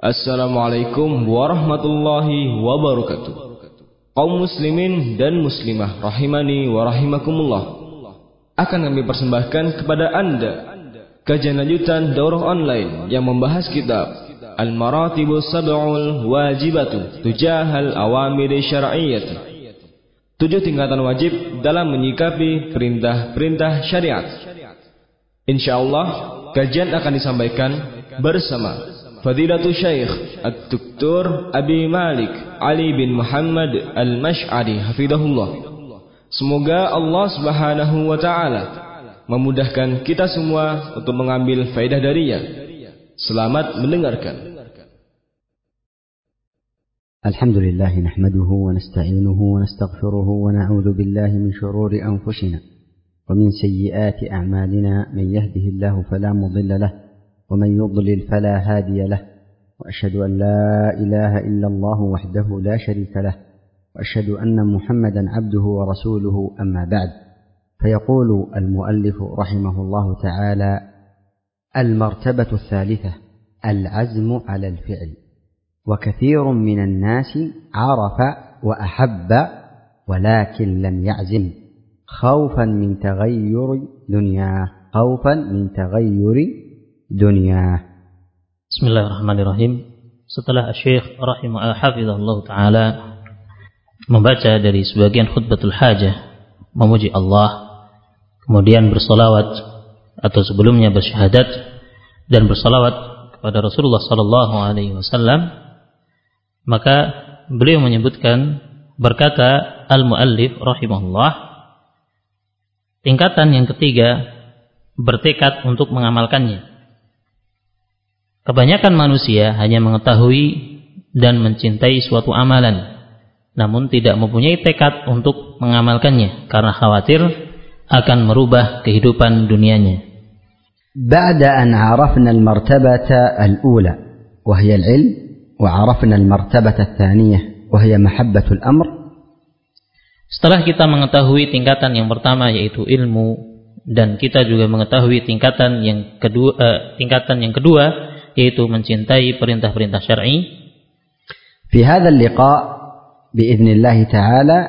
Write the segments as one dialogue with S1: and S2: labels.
S1: Assalamualaikum warahmatullahi wabarakatuh. Kaum muslimin dan muslimah rahimani wa rahimakumullah. Akan kami persembahkan kepada Anda kajian lanjutan daurah online yang membahas kitab Al-Maratibus Sab'ul Wajibatu Tujahal Awamir Syar'iyyati. Tujuh tingkatan wajib dalam menyikapi perintah-perintah syariat. Insyaallah kajian akan disampaikan bersama Fadilatul Syekh Ad-Doktor Abi Malik Ali bin Muhammad Al-Mash'ari Hafidahullah Semoga Allah Subhanahu wa taala memudahkan kita semua untuk mengambil faedah darinya. Selamat mendengarkan.
S2: الحمد لله نحمده ونستعينه ونستغفره ونعوذ بالله من شرور أنفسنا ومن سيئات أعمالنا من يهده الله فلا مضل له ومن يضلل فلا هادي له وأشهد أن لا إله إلا الله وحده لا شريك له وأشهد أن محمدا عبده ورسوله أما بعد. فيقول المؤلف رحمه الله تعالى المرتبة الثالثة العزم على الفعل. وكثير من الناس عرف وأحب ولكن لم يعزم. خوفا من تغير دنياه خوفا من تغير
S3: dunia. Bismillahirrahmanirrahim. Setelah Syekh rahimah hafizahullah taala membaca dari sebagian khutbatul hajah memuji Allah, kemudian bersolawat atau sebelumnya bersyahadat dan bersolawat kepada Rasulullah Sallallahu Alaihi Wasallam, maka beliau menyebutkan berkata al muallif rahimahullah tingkatan yang ketiga bertekad untuk mengamalkannya kebanyakan manusia hanya mengetahui dan mencintai suatu amalan namun tidak mempunyai tekad untuk mengamalkannya karena khawatir akan merubah kehidupan dunianya
S2: بعد أن عرفنا المرتبة الأولى وهي العلم وعرفنا المرتبة الثانية وهي محبة الأمر
S3: Setelah kita mengetahui tingkatan yang pertama yaitu ilmu dan kita juga mengetahui tingkatan yang kedua eh, tingkatan yang kedua yaitu mencintai perintah-perintah syar'i.
S2: في هذا اللقاء بإذن الله تعالى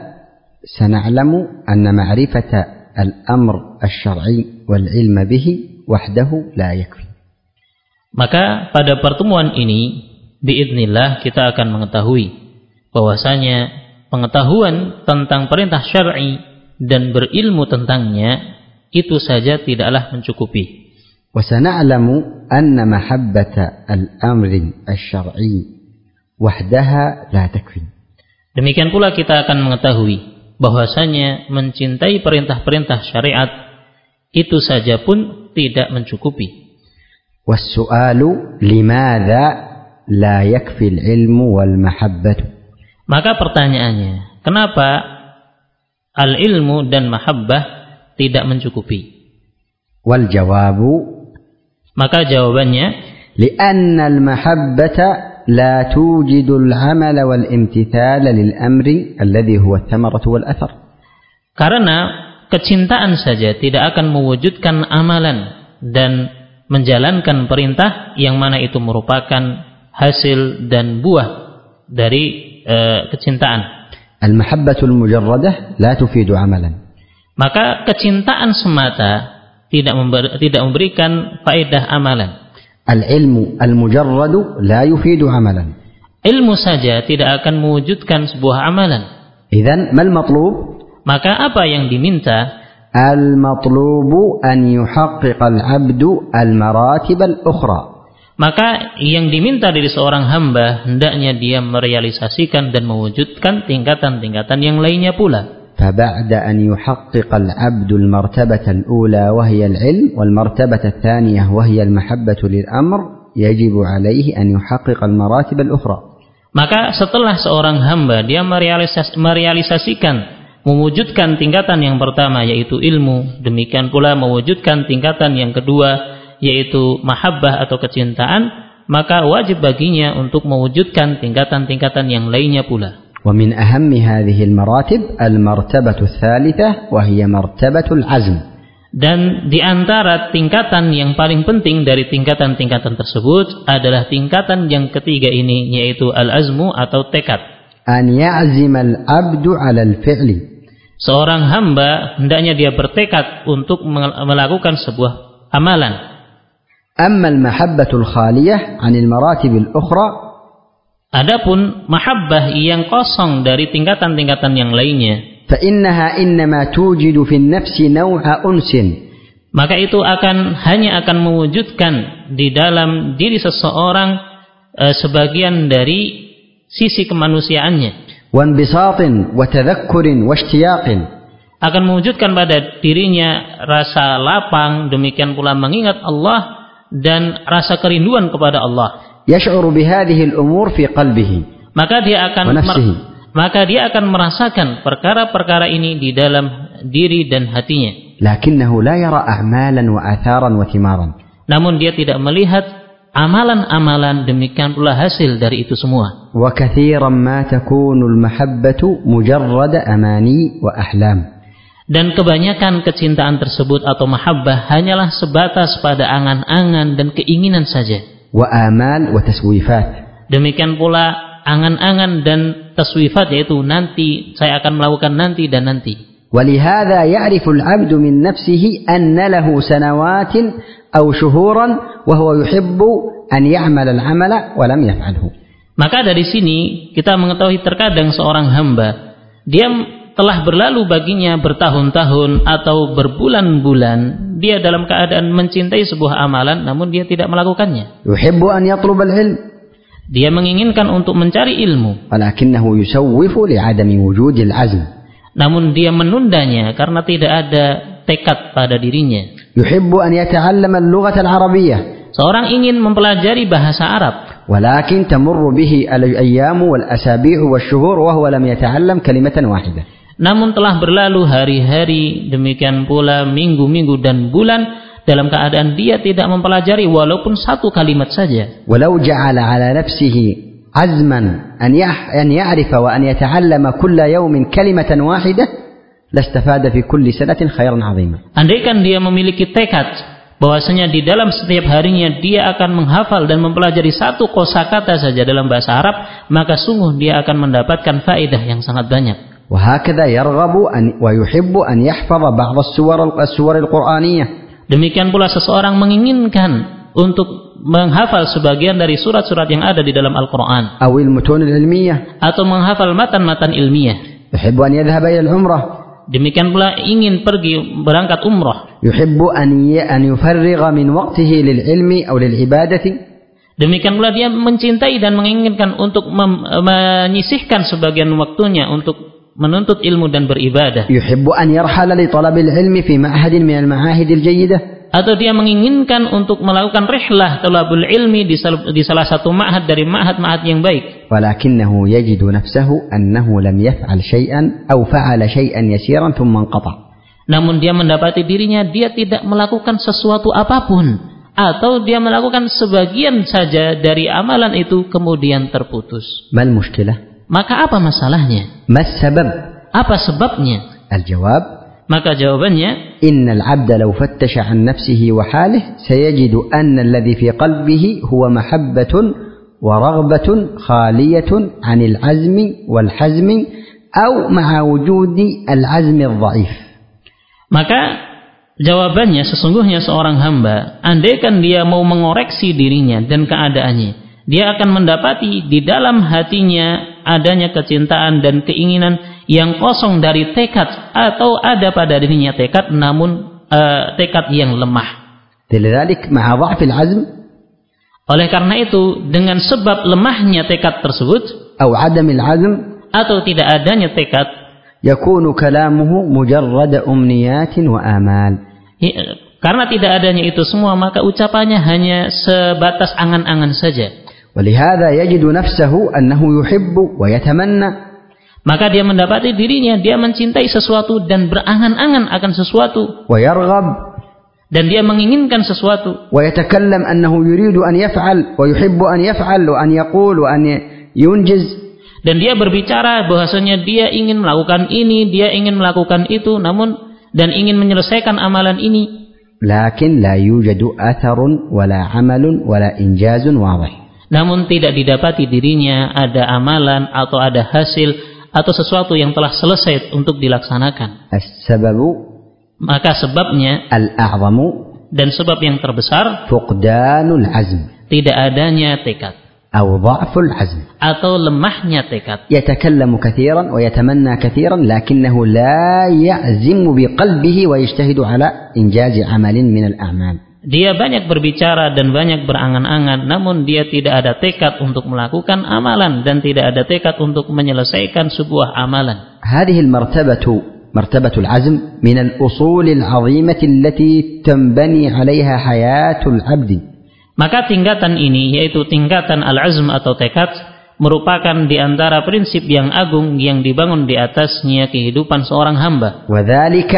S2: سنعلم أن معرفة الأمر الشرعي والعلم به وحده لا يكفي
S3: Maka pada pertemuan ini biidnillah kita akan mengetahui bahwasanya pengetahuan tentang perintah syar'i dan berilmu tentangnya itu saja tidaklah mencukupi.
S2: وسنعلم أن محبة الأمر الشرعي وحدها لا تكفي
S3: Demikian pula kita akan mengetahui bahwasanya mencintai perintah-perintah syariat itu saja pun tidak mencukupi.
S2: والسؤال لماذا لا يكفي العلم والمحبة
S3: Maka pertanyaannya, kenapa al-ilmu dan mahabbah tidak mencukupi?
S2: والجواب
S3: Maka jawabannya,
S2: لأن المحبة لا توجد العمل والامتثال للأمر الذي هو الثمرة والأثر
S3: karena kecintaan saja tidak akan mewujudkan amalan dan menjalankan perintah yang mana itu merupakan hasil dan buah dari eh, kecintaan.
S2: المحبة المجردة لا تفيد عملا
S3: Maka kecintaan semata tidak member, tidak memberikan faedah amalan.
S2: Al-ilmu al-mujarradu la yufidu amalan.
S3: Ilmu saja tidak akan mewujudkan sebuah amalan.
S2: Idzan mal matlub?
S3: Maka apa yang diminta?
S2: Al-matlubu an yuhaqqiqa al-'abdu al-maratib al-ukhra.
S3: Maka yang diminta dari seorang hamba hendaknya dia merealisasikan dan mewujudkan tingkatan-tingkatan yang lainnya pula.
S2: فبعد أن يحقق العبد المرتبة الأولى وهي العلم والمرتبة الثانية وهي المحبة للأمر يجب عليه أن يحقق المراتب الأخرى
S3: Maka setelah seorang hamba dia merealisas- merealisasikan mewujudkan tingkatan yang pertama yaitu ilmu, demikian pula mewujudkan tingkatan yang kedua yaitu mahabbah atau kecintaan, maka wajib baginya untuk mewujudkan tingkatan-tingkatan yang lainnya pula.
S2: ومن أهم هذه المراتب المرتبة الثالثة وهي مرتبة العزم
S3: Dan di antara tingkatan yang paling penting dari tingkatan-tingkatan tersebut adalah tingkatan yang ketiga ini yaitu al-azmu atau tekad.
S2: أن يعزم العبد على الفعل
S3: Seorang hamba hendaknya dia bertekad untuk mel- melakukan sebuah amalan.
S2: أما المحبة الخالية عن المراتب الأخرى
S3: Adapun mahabbah yang kosong dari tingkatan-tingkatan yang lainnya,
S2: فإنها إنما توجد في النفس نوع أنس
S3: maka itu akan hanya akan mewujudkan di dalam diri seseorang eh, sebagian dari sisi kemanusiaannya
S2: وانبساط وتذكر واشتياق
S3: akan mewujudkan pada dirinya rasa lapang demikian pula mengingat Allah dan rasa kerinduan kepada Allah
S2: yash'uru bihadhihi al-umur fi qalbihi
S3: maka dia akan maka dia akan merasakan perkara-perkara ini di dalam diri dan hatinya
S2: lakinnahu la yara a'malan wa atharan wa thimaran
S3: namun dia tidak melihat amalan-amalan demikian pula hasil dari itu semua.
S2: Wa katsiran ma takunu al-mahabbatu mujarrad amani wa ahlam.
S3: Dan kebanyakan kecintaan tersebut atau mahabbah hanyalah sebatas pada angan-angan dan keinginan saja
S2: وآمال وتسويفات
S3: demikian pula angan-angan dan taswifat yaitu nanti saya akan melakukan nanti dan nanti
S2: ولهذا يعرف العبد من نفسه أن له سنوات أو شهورا وهو يحب أن يعمل العمل ولم يفعله
S3: Maka dari sini kita mengetahui terkadang seorang hamba dia telah berlalu baginya bertahun-tahun atau berbulan-bulan dia dalam keadaan mencintai sebuah amalan namun dia tidak melakukannya.
S2: يحب أن يطلب العلم
S3: Dia menginginkan untuk mencari ilmu
S2: ولكنه يسوف لعدم وجود العزم
S3: namun dia menundanya karena tidak ada tekad pada dirinya.
S2: يحب أن يتعلم اللغة العربية
S3: Seorang ingin mempelajari bahasa Arab
S2: ولكن تمر به الأيام والأسابيع والشهور وهو لم يتعلم كلمة واحدة
S3: namun telah berlalu hari-hari, demikian pula minggu-minggu dan bulan dalam keadaan dia tidak mempelajari walaupun satu kalimat saja.
S2: Walau ja'ala ala nafsihi azman an an ya'rifa wa an yata'allama kulla yawmin kalimatan wahidah lastafada fi kulli sanatin khairan 'azima.
S3: Andaikan dia memiliki tekad bahwasanya di dalam setiap harinya dia akan menghafal dan mempelajari satu kosakata saja dalam bahasa Arab, maka sungguh dia akan mendapatkan faedah yang sangat banyak.
S2: وهكذا يرغب أن ويحب أن يحفظ بعض السور السور القرآنية
S3: Demikian pula seseorang menginginkan untuk menghafal sebagian dari surat-surat yang ada di dalam Al-Quran
S2: أو المتون العلمية
S3: atau menghafal matan-matan ilmiah.
S2: يحب أن يذهب إلى العمرة
S3: Demikian pula ingin pergi berangkat umroh.
S2: يحب أن ي- أن يفرغ من وقته للعلم أو للعبادة
S3: Demikian pula dia mencintai dan menginginkan untuk mem- menyisihkan sebagian waktunya untuk menuntut ilmu dan beribadah.
S2: Yuhibbu an yarhala li talabil ilmi fi ma'hadin min al-ma'ahidil jayyidah
S3: atau dia menginginkan untuk melakukan rihlah talabul ilmi di, sal di salah satu ma'had dari ma'had-ma'had yang baik.
S2: Walakinnahu yajidu nafsahu annahu lam yaf'al syai'an aw fa'ala syai'an yasiran thumma inqata.
S3: Namun dia mendapati dirinya dia tidak melakukan sesuatu apa pun atau dia melakukan sebagian saja dari amalan itu kemudian terputus.
S2: Mal mushkilah?
S3: Maka apa masalahnya?
S2: ما السبب؟
S3: Apa sebabnya?
S2: الجواب
S3: Maka jawabannya,
S2: إن العبد لو فتش عن نفسه وحاله سيجد أن الذي في قلبه هو محبة ورغبة خالية عن العزم والحزم أو مع وجود العزم الضعيف
S3: maka jawabannya sesungguhnya seorang hamba, andaikan dia mau mengoreksi dirinya dan keadaannya, dia akan mendapati di dalam hatinya adanya kecintaan dan keinginan yang kosong dari tekad atau ada pada dirinya tekad namun eh, tekad yang lemah.
S2: لذلك مع ضعف العزم
S3: Oleh karena itu, dengan sebab lemahnya tekad tersebut
S2: أو عدم العزم
S3: atau tidak adanya tekad,
S2: يكون كلامه مجرد أمنيات وآمال
S3: ya, karena tidak adanya itu semua, maka ucapannya hanya sebatas angan-angan saja.
S2: ولهذا يجد نفسه أنه يحب ويتمنى
S3: Maka dia mendapati dirinya, dia mencintai sesuatu dan berangan-angan akan sesuatu.
S2: ويرغب
S3: Dan dia menginginkan sesuatu.
S2: ويتكلم أنه يريد أن يفعل ويحب أن يفعل وأن يقول وأن ينجز
S3: Dan dia berbicara bahwasanya dia ingin melakukan ini, dia ingin melakukan itu. Namun dan ingin menyelesaikan amalan ini
S2: لكن لا يوجد أثر ولا عمل ولا إنجاز واضح
S3: namun tidak didapati dirinya ada amalan atau ada hasil atau sesuatu yang telah selesai untuk dilaksanakan
S2: السبب
S3: maka sebabnya
S2: الأعظم
S3: dan sebab yang terbesar
S2: فقدان العزم
S3: tidak adanya tekad
S2: أو ضعف العزم
S3: atau lemahnya tekad
S2: يتكلم كثيرا ويتمنى كثيرا لكنه لا يعزم بقلبه ويجتهد على إنجاز عمل من الأعمال
S3: Dia banyak berbicara dan banyak berangan-angan, namun dia tidak ada tekad untuk melakukan amalan dan tidak ada tekad untuk menyelesaikan sebuah amalan.
S2: هذه المرتبة مرتبة العزم من الأصول العظيمة التي تنبني عليها حياة العبد
S3: Maka tingkatan ini yaitu tingkatan al-azm atau tekad merupakan di antara prinsip yang agung yang dibangun di atasnya kehidupan seorang hamba.
S2: وذلك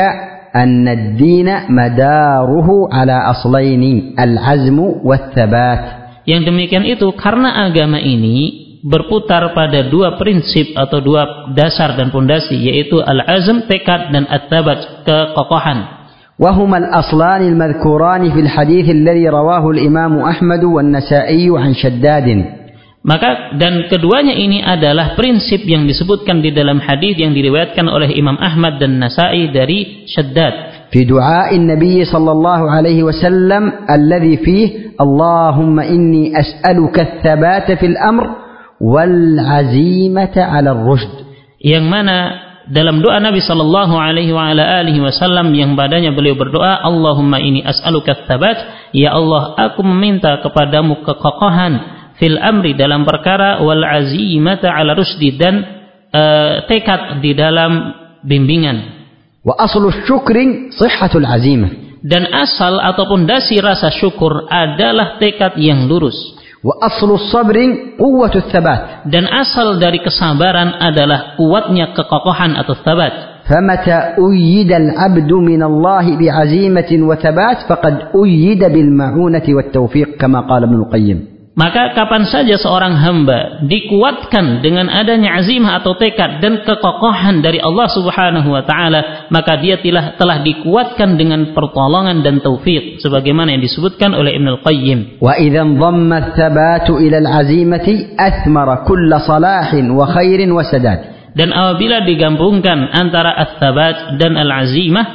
S2: أن الدين مداره على أصلين العزم والثبات
S3: Yang demikian itu karena agama ini berputar pada dua prinsip atau dua dasar dan pondasi yaitu al-azm tekad dan at-tabat kekokohan.
S2: وهما الأصلان المذكوران في الحديث الذي رواه الإمام أحمد والنسائي عن شداد
S3: Maka dan keduanya ini adalah prinsip yang disebutkan di dalam hadis yang diriwayatkan oleh Imam Ahmad dan Nasa'i dari Syaddad
S2: Fi du'a Nabi sallallahu alaihi wasallam alladhi Fihi Allahumma inni as'aluka ats-tsabata fil amr wal 'azimata 'ala ar-rushd.
S3: Yang mana dalam doa Nabi sallallahu alaihi wa ala alihi wasallam yang badannya beliau berdoa, Allahumma inni as'aluka ats-tsabat, ya Allah, aku meminta kepadamu kekokohan fil amri dalam perkara wal azimata ala rusdi dan eh, tekad di dalam bimbingan
S2: وأصل الشكر صحة العزيمة
S3: dan asal ataupun dasi rasa syukur adalah tekad yang lurus
S2: وأصل الصبر قوة الثبات
S3: dan asal dari kesabaran adalah kuatnya kekokohan atau tabat
S2: فمتى أيد العبد من الله بعزيمة وثبات فقد أيد بالمعونة والتوفيق كما قال ابن القيم
S3: Maka kapan saja seorang hamba dikuatkan dengan adanya azimah atau tekad dan kekokohan dari Allah Subhanahu wa taala, maka dia telah telah dikuatkan dengan pertolongan dan taufik sebagaimana yang disebutkan oleh Ibnu Al-Qayyim.
S2: Wa idzan dhamma thabatu ila al-azimati athmara kull salahin wa khairin wa sadad.
S3: Dan apabila digabungkan antara ats dan al-azimah,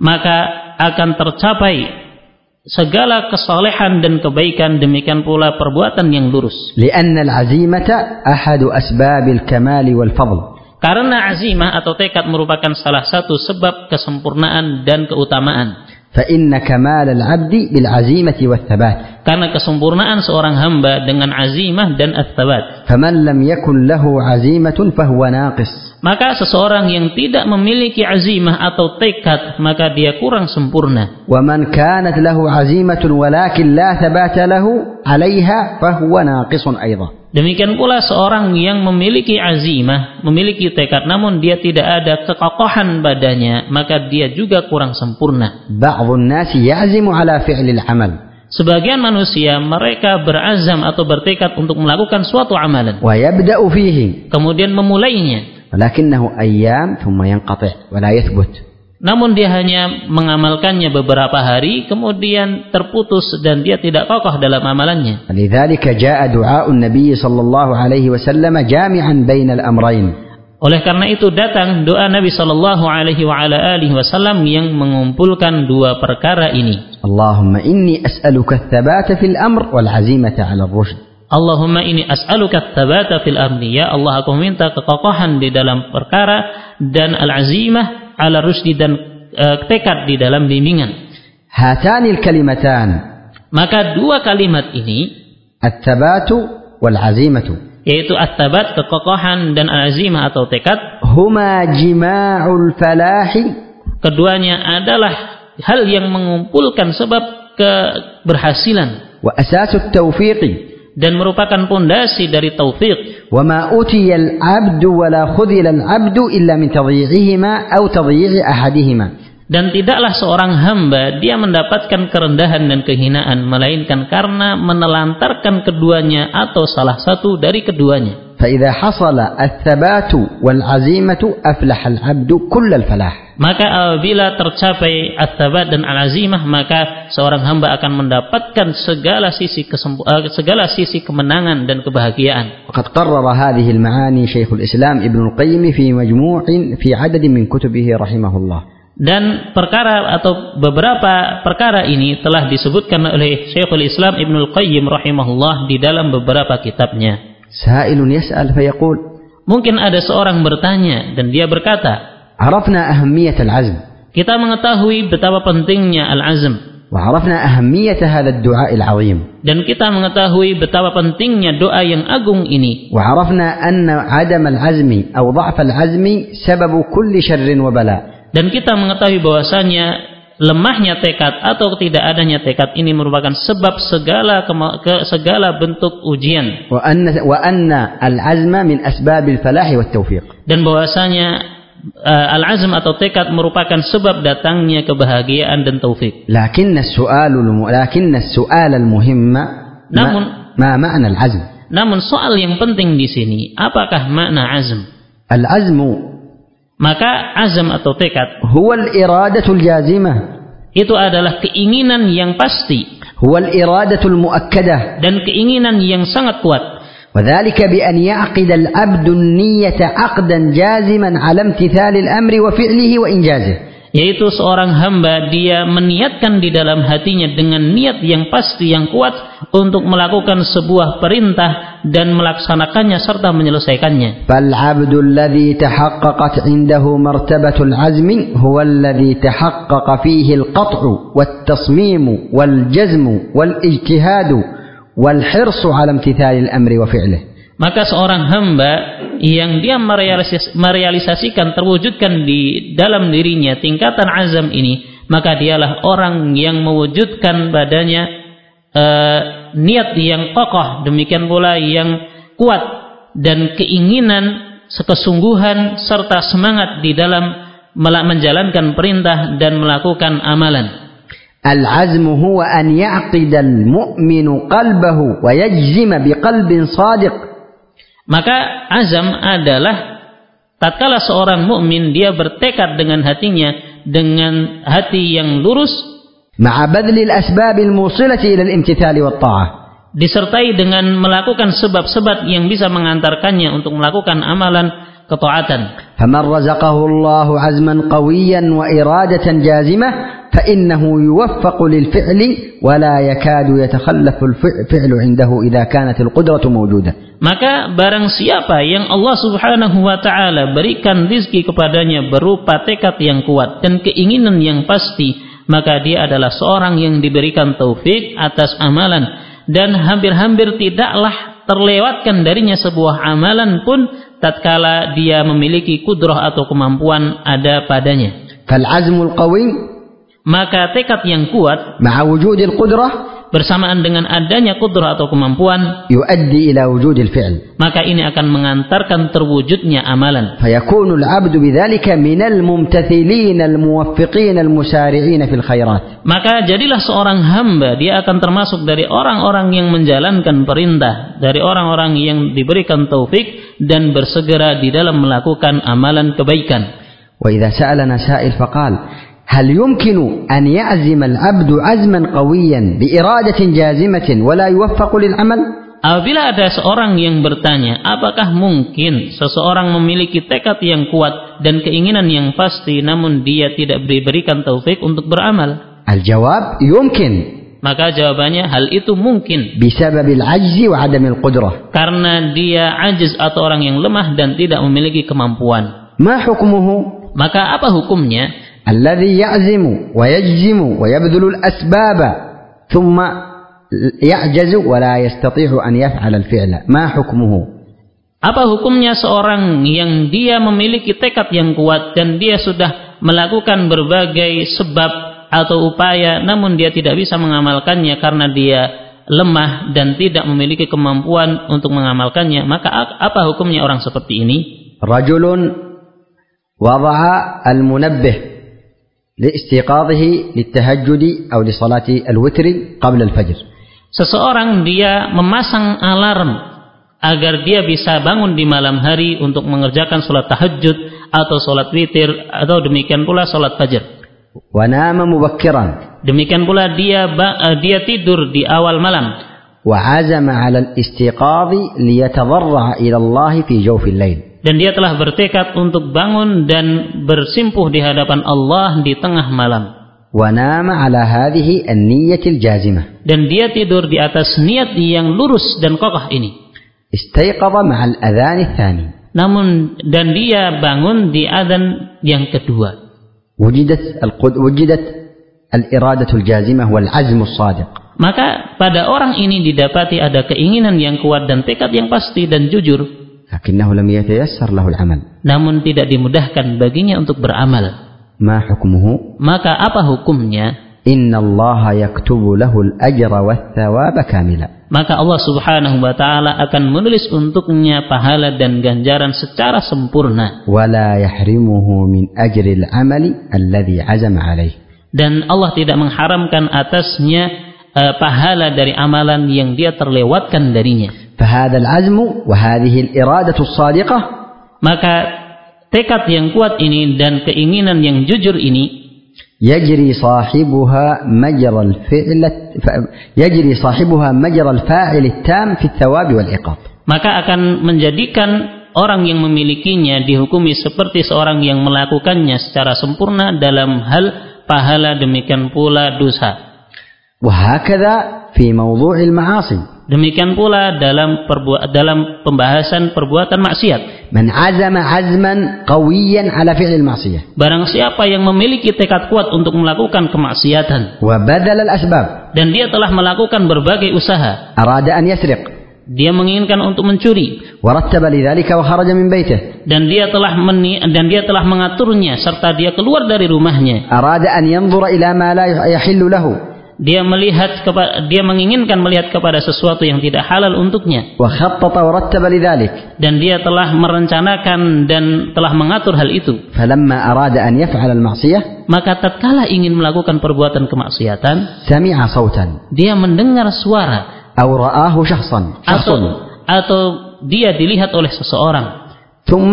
S3: maka akan tercapai segala kesalehan dan kebaikan demikian pula perbuatan yang lurus.
S2: لأن العزيمة أحد أسباب الكمال والفضل
S3: Karena azimah atau tekad merupakan salah satu sebab kesempurnaan dan keutamaan.
S2: فإن كمال العبد بالعزيمة والثبات
S3: karena kesempurnaan seorang hamba dengan azimah dan athabat.
S2: Faman lam yakun lahu azimatun fahuwa naqis.
S3: Maka seseorang yang tidak memiliki azimah atau tekad maka dia kurang sempurna.
S2: Wa man kanat lahu azimatun walakin la thabata lahu 'alaiha fahuwa naqisun aidan.
S3: Demikian pula seorang yang memiliki azimah, memiliki tekad namun dia tidak ada kekokohan badannya, maka dia juga kurang sempurna.
S2: Ba'dun nasi ya'zimu ala fi'lil amal.
S3: Sebagian manusia mereka berazam atau bertekad untuk melakukan suatu amalan. Kemudian memulainya. Namun dia hanya mengamalkannya beberapa hari kemudian terputus dan dia tidak kokoh dalam amalannya.
S2: Nabi sallallahu alaihi wasallam jami'an.
S3: Oleh karena itu datang doa Nabi Shallallahu Alaihi Wasallam yang mengumpulkan dua perkara ini.
S2: Allahumma inni as'aluka tsabata fil amr wal azimata 'ala rushd.
S3: Allahumma inni as'aluka tsabata fil amri. Ya Allah, aku minta kekokohan di dalam perkara dan al-azimah 'ala rushdi dan uh, tekad di dalam bimbingan.
S2: Hatanil kalimatan.
S3: Maka dua kalimat ini
S2: at-tsabatu wal azimatu
S3: yaitu at-tabat kekokohan dan azimah atau tekad.
S2: Huma jima'ul falahi.
S3: Keduanya adalah hal yang mengumpulkan sebab keberhasilan.
S2: Wa asasut tawfiqi.
S3: Dan merupakan pondasi dari taufik
S2: wa ma utiyal abdu wa la khudhila al abdu illa min tadhi'ihima aw tadhi'i ahadihima
S3: dan tidaklah seorang hamba dia mendapatkan kerendahan dan kehinaan melainkan karena menelantarkan keduanya atau salah satu dari keduanya
S2: فإذا حصل الثبات والعزيمة أفلح العبد كل الفلاح
S3: Maka apabila tercapai at-tabat dan al-azimah, maka seorang hamba akan mendapatkan segala sisi kesempu- eh, segala sisi kemenangan dan kebahagiaan.
S2: وقد قرر هذه المعاني شيخ الإسلام ابن القيم في مجموع في عدد من كتبه رحمه الله
S3: dan perkara atau beberapa perkara ini telah disebutkan oleh Syekhul Islam Ibnu Qayyim rahimahullah di dalam beberapa kitabnya.
S2: Sa'ilun yas'al fayaqul.
S3: Mungkin ada seorang bertanya dan dia berkata,
S2: "Arafna ahammiyat al-'azm."
S3: Kita mengetahui betapa pentingnya al-'azm.
S2: Wa arafna ahammiyat hadha ad-du'a al-'azim.
S3: Dan kita mengetahui betapa pentingnya doa yang agung ini.
S2: Wa arafna anna 'adam al-'azmi aw dha'f al-'azmi sababu kulli syarrin wa bala'
S3: dan kita mengetahui bahwasanya lemahnya tekad atau tidak adanya tekad ini merupakan sebab segala ke segala bentuk ujian.
S2: Wa anna al-azma min asbabil falahi wat tawfiq
S3: Dan bahwasanya uh, eh, al-azm atau tekad merupakan sebab datangnya kebahagiaan dan taufik.
S2: lakinn as-su'al lakinn as-su'al al-muhimma namun
S3: ma,
S2: ma ma'na al-azm?
S3: Namun soal yang penting di sini, apakah makna azm?
S2: Al-azmu
S3: Maka azam atau tekad
S2: هو الإرادة الجازمة
S3: itu adalah keinginan yang pasti
S2: هو الإرادة المؤكدة
S3: dan keinginan yang sangat kuat.
S2: وذلك بأن يعقد العبد النية عقدا جازما على امتثال الأمر وفعله وإنجازه
S3: yaitu seorang hamba dia meniatkan di dalam hatinya dengan niat yang pasti yang kuat untuk melakukan sebuah perintah dan melaksanakannya serta menyelesaikannya.
S2: Fal 'abdu alladhi tahaqqaqat 'indahu martabatul azmi huwa alladhi tahaqqaqa fihi alqat'u wat-tasmim wal-jazm wal-ijtihad wal-hirs 'ala imtithali al-amri wa fi'lihi
S3: Maka seorang hamba yang dia merealisis- merealisasikan terwujudkan di dalam dirinya tingkatan azam ini, maka dialah orang yang mewujudkan padanya eh, niat yang kokoh, demikian pula yang kuat dan keinginan kesungguhan serta semangat di dalam mela- menjalankan perintah dan melakukan amalan.
S2: العزم هو أن يعقد المؤمن قلبه ويجزم بقلب صادق
S3: maka azam adalah tatkala seorang mukmin dia bertekad dengan hatinya dengan hati yang lurus
S2: ma'a asbabil musilati ila al-imtithali ta'ah
S3: disertai dengan melakukan sebab-sebab yang bisa mengantarkannya untuk melakukan amalan ketaatan.
S2: Faman razaqahu Allah azman qawiyan wa iradatan jazimah فإنه يوفق للفعل ولا يكاد يتخلف الفعل عنده إذا كانت القدرة موجودة
S3: Maka barang siapa yang Allah Subhanahu wa taala berikan rizki kepadanya berupa tekad yang kuat dan keinginan yang pasti, maka dia adalah seorang yang diberikan taufik atas amalan dan hampir-hampir tidaklah terlewatkan darinya sebuah amalan pun tatkala dia memiliki kudrah atau kemampuan ada padanya.
S2: فالعزم القوي
S3: maka tekad yang kuat
S2: qudrah
S3: bersamaan dengan adanya kudrah atau kemampuan
S2: ila fi'l.
S3: maka ini akan mengantarkan terwujudnya amalan.
S2: Abdu mumtathilin al-muwaffiqin al-musari'in fil
S3: maka jadilah seorang hamba dia akan termasuk dari orang-orang yang menjalankan perintah dari orang-orang yang diberikan taufik dan bersegera di dalam melakukan amalan kebaikan.
S2: وإذا سألنا سائل فقال هل يمكن أن يعزم العبد عزما قويا بإرادة جازمة ولا يوفق للعمل
S3: Apabila ada seorang yang bertanya, apakah mungkin seseorang memiliki tekad yang kuat dan keinginan yang pasti namun dia tidak diberikan taufik untuk beramal?
S2: الجواب يمكن
S3: Maka jawabannya hal itu mungkin
S2: بسبب العجز وعدم القدرة
S3: karena dia ajiz atau orang yang lemah dan tidak memiliki kemampuan.
S2: ما حكمه
S3: Maka apa hukumnya?
S2: الذي يعزم ويجزم ويبذل الأسباب ثم يعجز ولا يستطيع أن يفعل الفعل ما حكمه
S3: Apa hukumnya seorang yang dia memiliki tekad yang kuat dan dia sudah melakukan berbagai sebab atau upaya namun dia tidak bisa mengamalkannya karena dia lemah dan tidak memiliki kemampuan untuk mengamalkannya maka apa hukumnya orang seperti ini
S2: رجل وضع المنبه لاستيقاظه للتهجد أو لصلاة الوتر قبل الفجر
S3: seseorang dia memasang alarm agar dia bisa bangun di malam hari untuk mengerjakan sholat tahajud atau sholat witir atau demikian pula sholat fajar.
S2: ونام مبكرا
S3: Demikian pula dia ba- eh, dia tidur di awal malam
S2: وعزم على الاستيقاظ ليتضرع إلى الله في جوف الليل
S3: dan dia telah bertekad untuk bangun dan bersimpuh di hadapan Allah di tengah malam.
S2: ونام على هذه النية الجازمة
S3: Dan dia tidur di atas niat yang lurus dan kokoh ini.
S2: استيقظ مع الأذان الثاني
S3: Namun dan dia bangun di adzan yang kedua.
S2: وجدت القد... وجدت الإرادة الجازمة والعزم الصادق
S3: Maka pada orang ini didapati ada keinginan yang kuat dan tekad yang pasti dan jujur.
S2: lakinnahu lam yatayassar lahul amal.
S3: Namun tidak dimudahkan baginya untuk beramal.
S2: Ma hukmuhu?
S3: Maka apa hukumnya?
S2: Inna Allah yaktubu lahul ajra wa thawaba kamila.
S3: Maka Allah subhanahu wa ta'ala akan menulis untuknya pahala dan ganjaran secara sempurna.
S2: Wala yahrimuhu min ajril amali alladhi azam alaih.
S3: Dan Allah tidak mengharamkan atasnya uh, pahala dari amalan yang dia terlewatkan darinya.
S2: فهذا العزم وهذه الإرادة الصادقة
S3: Maka tekad yang kuat ini dan keinginan yang jujur ini
S2: يجري صاحبها مجرى الفعل ف- يجري صاحبها مجرى الفاعل التام في الثواب والعقاب
S3: maka akan menjadikan orang yang memilikinya dihukumi seperti seorang yang melakukannya secara sempurna dalam hal pahala demikian pula dosa.
S2: وهكذا fi mawdu'il ma'asi.
S3: Demikian pula dalam perbuat dalam pembahasan perbuatan maksiat.
S2: Man azama azman qawiyan ala fi'il ma'siyah.
S3: Barang siapa yang memiliki tekad kuat untuk melakukan kemaksiatan.
S2: Wa badal al asbab.
S3: Dan dia telah melakukan berbagai usaha.
S2: Arada an yasriq
S3: dia menginginkan untuk mencuri dan dia telah meni dan dia telah mengaturnya serta dia keluar dari rumahnya
S2: arada an
S3: Dia melihat kepa- dia menginginkan melihat kepada sesuatu yang tidak halal untuknya
S2: وخطط ورتب لذلك
S3: dan dia telah merencanakan dan telah mengatur hal itu.
S2: فلما أراد أن يفعل المعصية
S3: Maka tatkala ingin melakukan perbuatan kemaksiatan,
S2: سمع صوتا
S3: dia mendengar suara
S2: أو رآه شخصا شخص
S3: atau atau dia dilihat oleh seseorang.
S2: ثم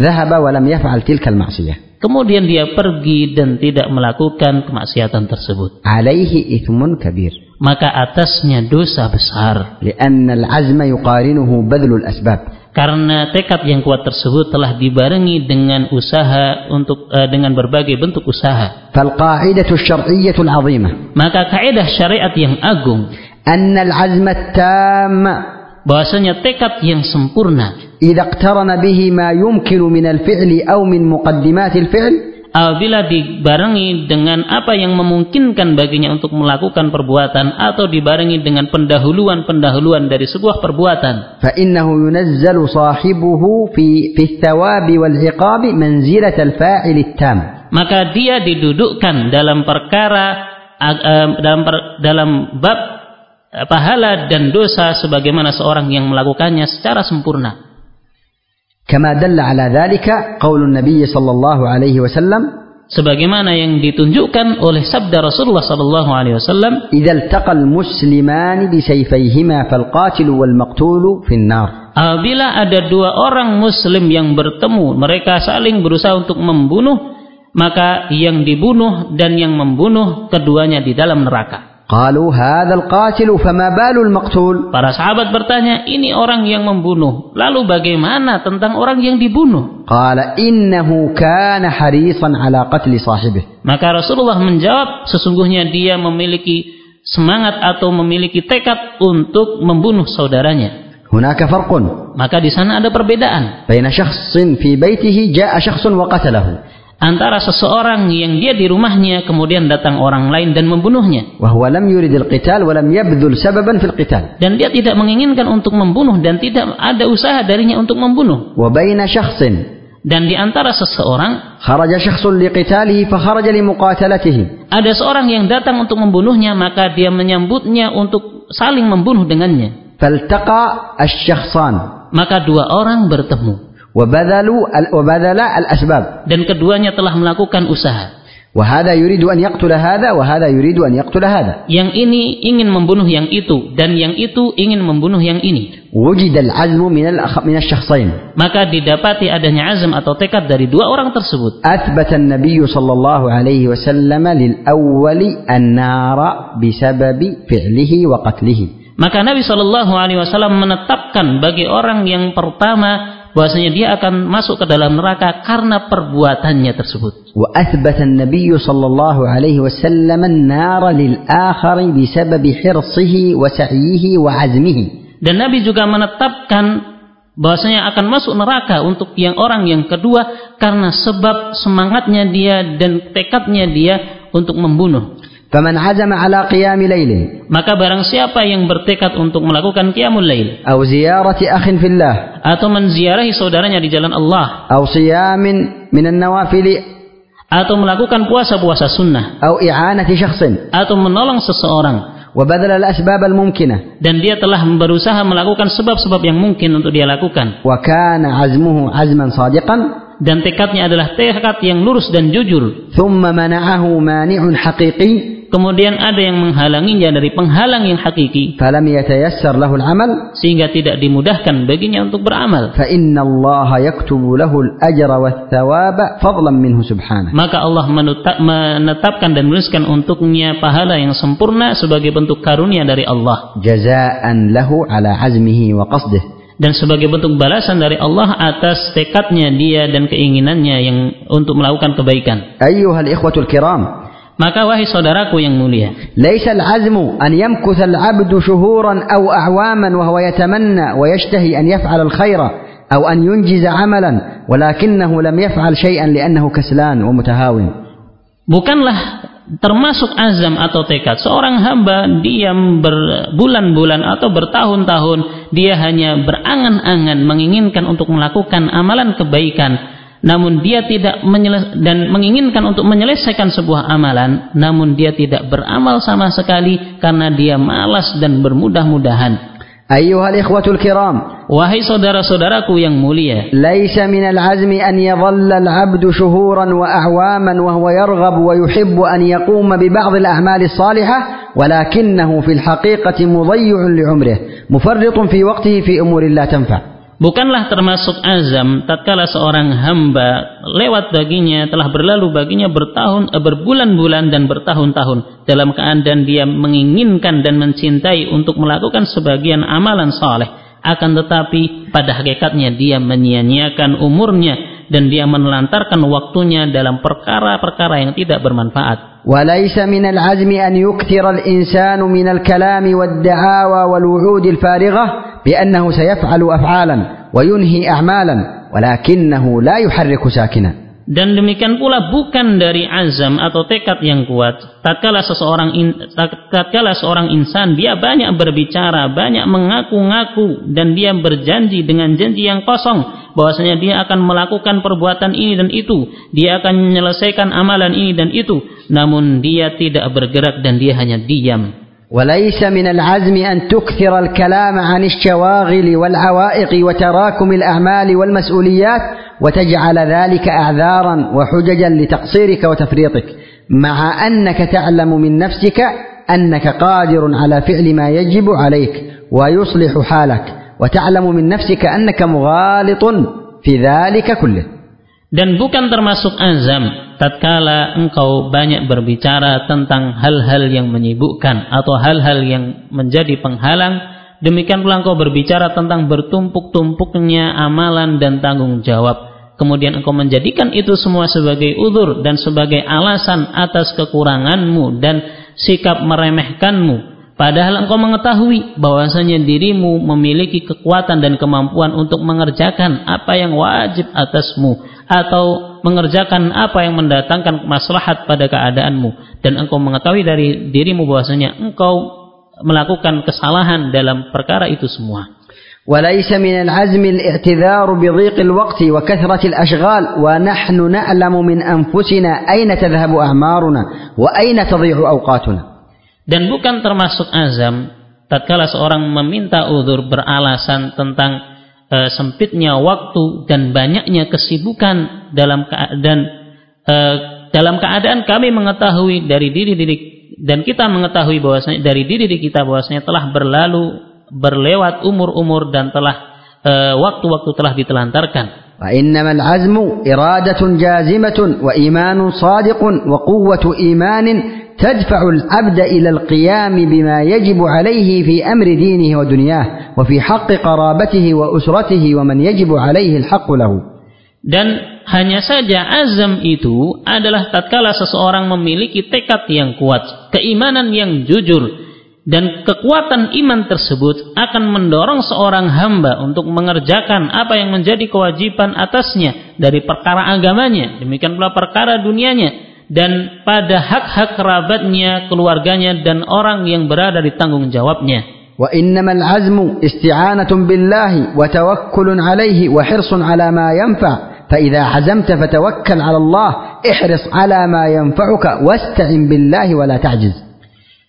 S2: ذهب ولم يفعل تلك المعصية
S3: kemudian dia pergi dan tidak melakukan kemaksiatan tersebut.
S2: Alaihi ithmun kabir.
S3: Maka atasnya dosa besar.
S2: Lianna al-azma yuqarinuhu badlul asbab.
S3: Karena tekad yang kuat tersebut telah dibarengi dengan usaha untuk uh, dengan berbagai bentuk usaha.
S2: Falqa'idatu syar'iyyatu al-'azimah.
S3: Maka kaidah syariat yang agung.
S2: Anna al-azma tamma
S3: bahwasanya tekad yang sempurna.
S2: Idaktarana bihi ma yumkinu min al-fi'li aw min muqaddimat al-fi'l
S3: apabila dibarengi dengan apa yang memungkinkan baginya untuk melakukan perbuatan atau dibarengi dengan pendahuluan-pendahuluan dari sebuah perbuatan.
S2: Fa innahu yunazzalu sahibuhu fi fi thawabi wal iqabi manzilat al-fa'il tam
S3: maka dia didudukkan dalam perkara dalam dalam bab pahala dan dosa sebagaimana seorang yang melakukannya secara sempurna.
S2: Kama dalla ala dhalika Nabi sallallahu alaihi wasallam
S3: sebagaimana yang ditunjukkan oleh sabda Rasulullah sallallahu alaihi wasallam
S2: idzal taqal musliman bi sayfayhima wal maqtul
S3: apabila ada dua orang muslim yang bertemu mereka saling berusaha untuk membunuh maka yang dibunuh dan yang membunuh keduanya di dalam neraka
S2: قالوا هذا القاتل فما بال المقتول
S3: para sahabat bertanya ini orang yang membunuh lalu bagaimana tentang orang yang dibunuh
S2: قال إنه كان حريصا على قتل صاحبه
S3: Maka Rasulullah menjawab, sesungguhnya dia memiliki semangat atau memiliki tekad untuk membunuh saudaranya.
S2: هناك فرق
S3: Maka di sana ada perbedaan
S2: بين شخص في بيته جاء شخص وقتله
S3: antara seseorang yang dia di rumahnya kemudian datang orang lain dan membunuhnya. Dan dia tidak menginginkan untuk membunuh dan tidak ada usaha darinya untuk membunuh. Dan di antara seseorang. Ada seorang yang datang untuk membunuhnya maka dia menyambutnya untuk saling membunuh dengannya. Maka dua orang bertemu. Dan keduanya telah melakukan usaha. Yang ini ingin membunuh yang itu dan yang itu ingin membunuh yang ini. Maka didapati adanya azam atau tekad dari dua orang tersebut.
S2: Athbata an-nabiy sallallahu alaihi wasallam.
S3: Maka Nabi saw menetapkan bagi orang yang pertama bahwasanya dia akan masuk ke dalam neraka karena perbuatannya tersebut.
S2: Wa athbata an-nabiy sallallahu alaihi wasallam an-nar lil akhir hirsihi wa sa'yihi wa azmihi.
S3: Dan Nabi juga menetapkan bahwasanya akan masuk neraka untuk yang orang yang kedua karena sebab semangatnya dia dan tekadnya dia untuk membunuh.
S2: فمن عزم على قيام ليل
S3: Maka barang siapa yang bertekad untuk melakukan qiyamul lail
S2: أو زيارة أخ في الله
S3: atau menziarahi saudaranya di jalan Allah
S2: أو صيام من النوافل
S3: atau melakukan puasa-puasa sunnah
S2: أو إعانة شخص
S3: atau menolong seseorang
S2: وبذل الأسباب الممكنة
S3: dan dia telah berusaha melakukan sebab-sebab yang mungkin untuk dia lakukan
S2: وكان عزمه عزما صادقا
S3: dan tekadnya adalah tekad yang lurus dan jujur. Kemudian ada yang menghalanginya dari penghalang yang hakiki. Sehingga tidak dimudahkan baginya untuk beramal. Maka Allah menetapkan dan menuliskan untuknya pahala yang sempurna sebagai bentuk karunia dari Allah.
S2: Jazaan lahu ala azmihi wa qasdih
S3: dan sebagai bentuk balasan dari Allah atas tekadnya dia dan keinginannya yang untuk melakukan kebaikan.
S2: Ayyuhal ikhwatul kiram.
S3: Maka wahai saudaraku yang mulia.
S2: Laisa al-azmu an yamkutha al-'abdu shuhuran aw a'waman wa huwa yatamanna wa yashtahi an yaf'ala al-khaira aw an yunjiza 'amalan, walakinahu lam yaf'al shay'an li'annahu kaslan wa mutahawin.
S3: Bukanlah termasuk azam atau tekad. Seorang hamba diam berbulan-bulan atau bertahun-tahun dia hanya berangan-angan menginginkan untuk melakukan amalan kebaikan. Namun dia tidak dan menginginkan untuk menyelesaikan sebuah amalan namun dia tidak beramal sama sekali karena dia malas dan bermudah-mudahan
S2: أيها الإخوة الكرام
S3: wahai saudara-saudaraku yang mulia.
S2: ليس من العزم أن يظل العبد شهورا وأعواما وهو يرغب ويحب أن يقوم ببعض الأعمال الصالحة ولكنه في الحقيقة مضيع لعمره مفرط في وقته في أمور لا تنفع.
S3: Bukanlah termasuk azam tatkala seorang hamba lewat baginya telah berlalu baginya bertahun eh, berbulan-bulan dan bertahun-tahun. Dalam keadaan dia menginginkan dan mencintai untuk melakukan sebagian amalan saleh. Akan tetapi pada hakikatnya dia menyia-nyiakan umurnya dan dia menelantarkan waktunya dalam perkara-perkara yang tidak bermanfaat.
S2: وليس من العزم أن يكثر الإنسان من الكلام والدعاوى والوعود الفارغة بأنه سيفعل أفعالا وينهي أعمالا ولكنه لا يحرك ساكنا
S3: Dan demikian pula bukan dari azam atau tekad yang kuat. Tatkala seseorang in, tat- tatkala seorang insan dia banyak berbicara, banyak mengaku-ngaku dan dia berjanji dengan janji yang kosong bahwasanya dia akan melakukan perbuatan ini dan itu, dia akan menyelesaikan amalan ini dan itu, namun dia tidak bergerak dan dia hanya diam.
S2: وليس من العزم أن تكثر الكلام عن الشواغل والعوائق وتراكم الأعمال والمسؤوليات وتجعل ذلك أعذارا وحججا لتقصيرك وتفريطك مع أنك تعلم من نفسك أنك قادر على فعل ما يجب عليك ويصلح حالك وتعلم من نفسك أنك مغالط في ذلك كله.
S3: Dan bukan termasuk azam tatkala engkau banyak berbicara tentang hal-hal yang menyibukkan atau hal-hal yang menjadi penghalang. Demikian pula engkau berbicara tentang bertumpuk-tumpuknya amalan dan tanggung jawab. Kemudian engkau menjadikan itu semua sebagai udur dan sebagai alasan atas kekuranganmu dan sikap meremehkanmu. Padahal engkau mengetahui bahwasanya dirimu memiliki kekuatan dan kemampuan untuk mengerjakan apa yang wajib atasmu atau mengerjakan apa yang mendatangkan maslahat pada keadaanmu dan engkau mengetahui dari dirimu bahwasanya engkau melakukan kesalahan dalam perkara itu semua.
S2: وليس من العزم الاعتذار بضيق الوقت وكثرة الأشغال ونحن نعلم من أنفسنا أين تذهب أعمارنا وأين تضيع أوقاتنا
S3: Dan bukan termasuk azam tatkala seorang meminta udur beralasan tentang e, sempitnya waktu dan banyaknya kesibukan dalam keadaan e, dalam keadaan kami mengetahui dari diri diri dan kita mengetahui bahwasanya dari diri diri kita bahwasanya telah berlalu berlewat umur-umur dan telah waktu-waktu uh, telah ditelantarkan.
S2: وإنما العزم إرادة جازمة وإيمان صادق وقوة إيمان تدفع العبد إلى القيام بما يجب عليه في أمر دينه ودنياه وفي حق قرابته وأسرته ومن يجب عليه الحق له.
S3: Dan hanya saja azam itu adalah tatkala seseorang memiliki tekad yang kuat, keimanan yang jujur, dan kekuatan iman tersebut akan mendorong seorang hamba untuk mengerjakan apa yang menjadi kewajiban atasnya dari perkara agamanya, demikian pula perkara dunianya, dan pada hak-hak kerabatnya, keluarganya, dan orang yang berada di tanggung jawabnya.
S2: وإنما العزم استعانة بالله وتوكل عليه وحرص على ما ينفع فإذا عزمت فتوكل على الله احرص على ما ينفعك واستعن بالله ولا تعجز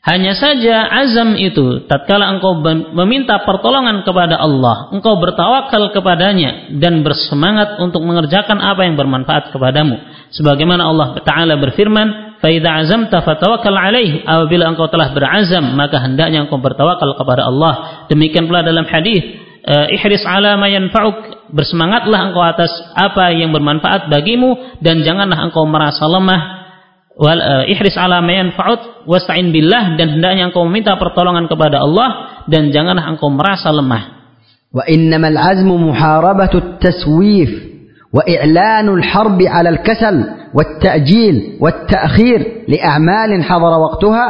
S3: Hanya saja azam itu tatkala engkau meminta pertolongan kepada Allah, engkau bertawakal kepadanya dan bersemangat untuk mengerjakan apa yang bermanfaat kepadamu. Sebagaimana Allah Taala berfirman, "Fa azamta fatawakkal alaih." Apabila engkau telah berazam, maka hendaknya engkau bertawakal kepada Allah. Demikian pula dalam hadis, uh, ihris ala ma yanfa'uk bersemangatlah engkau atas apa yang bermanfaat bagimu dan janganlah engkau merasa lemah wal uh, ihris ala faud wasta'in billah dan hendaknya engkau meminta pertolongan kepada Allah dan janganlah engkau merasa lemah.
S2: Wa innamal azmu muharabatu taswif wa i'lanu al harbi 'ala al-kasal wat-ta'jil wat-ta'khir li a'malin hadara waqtaha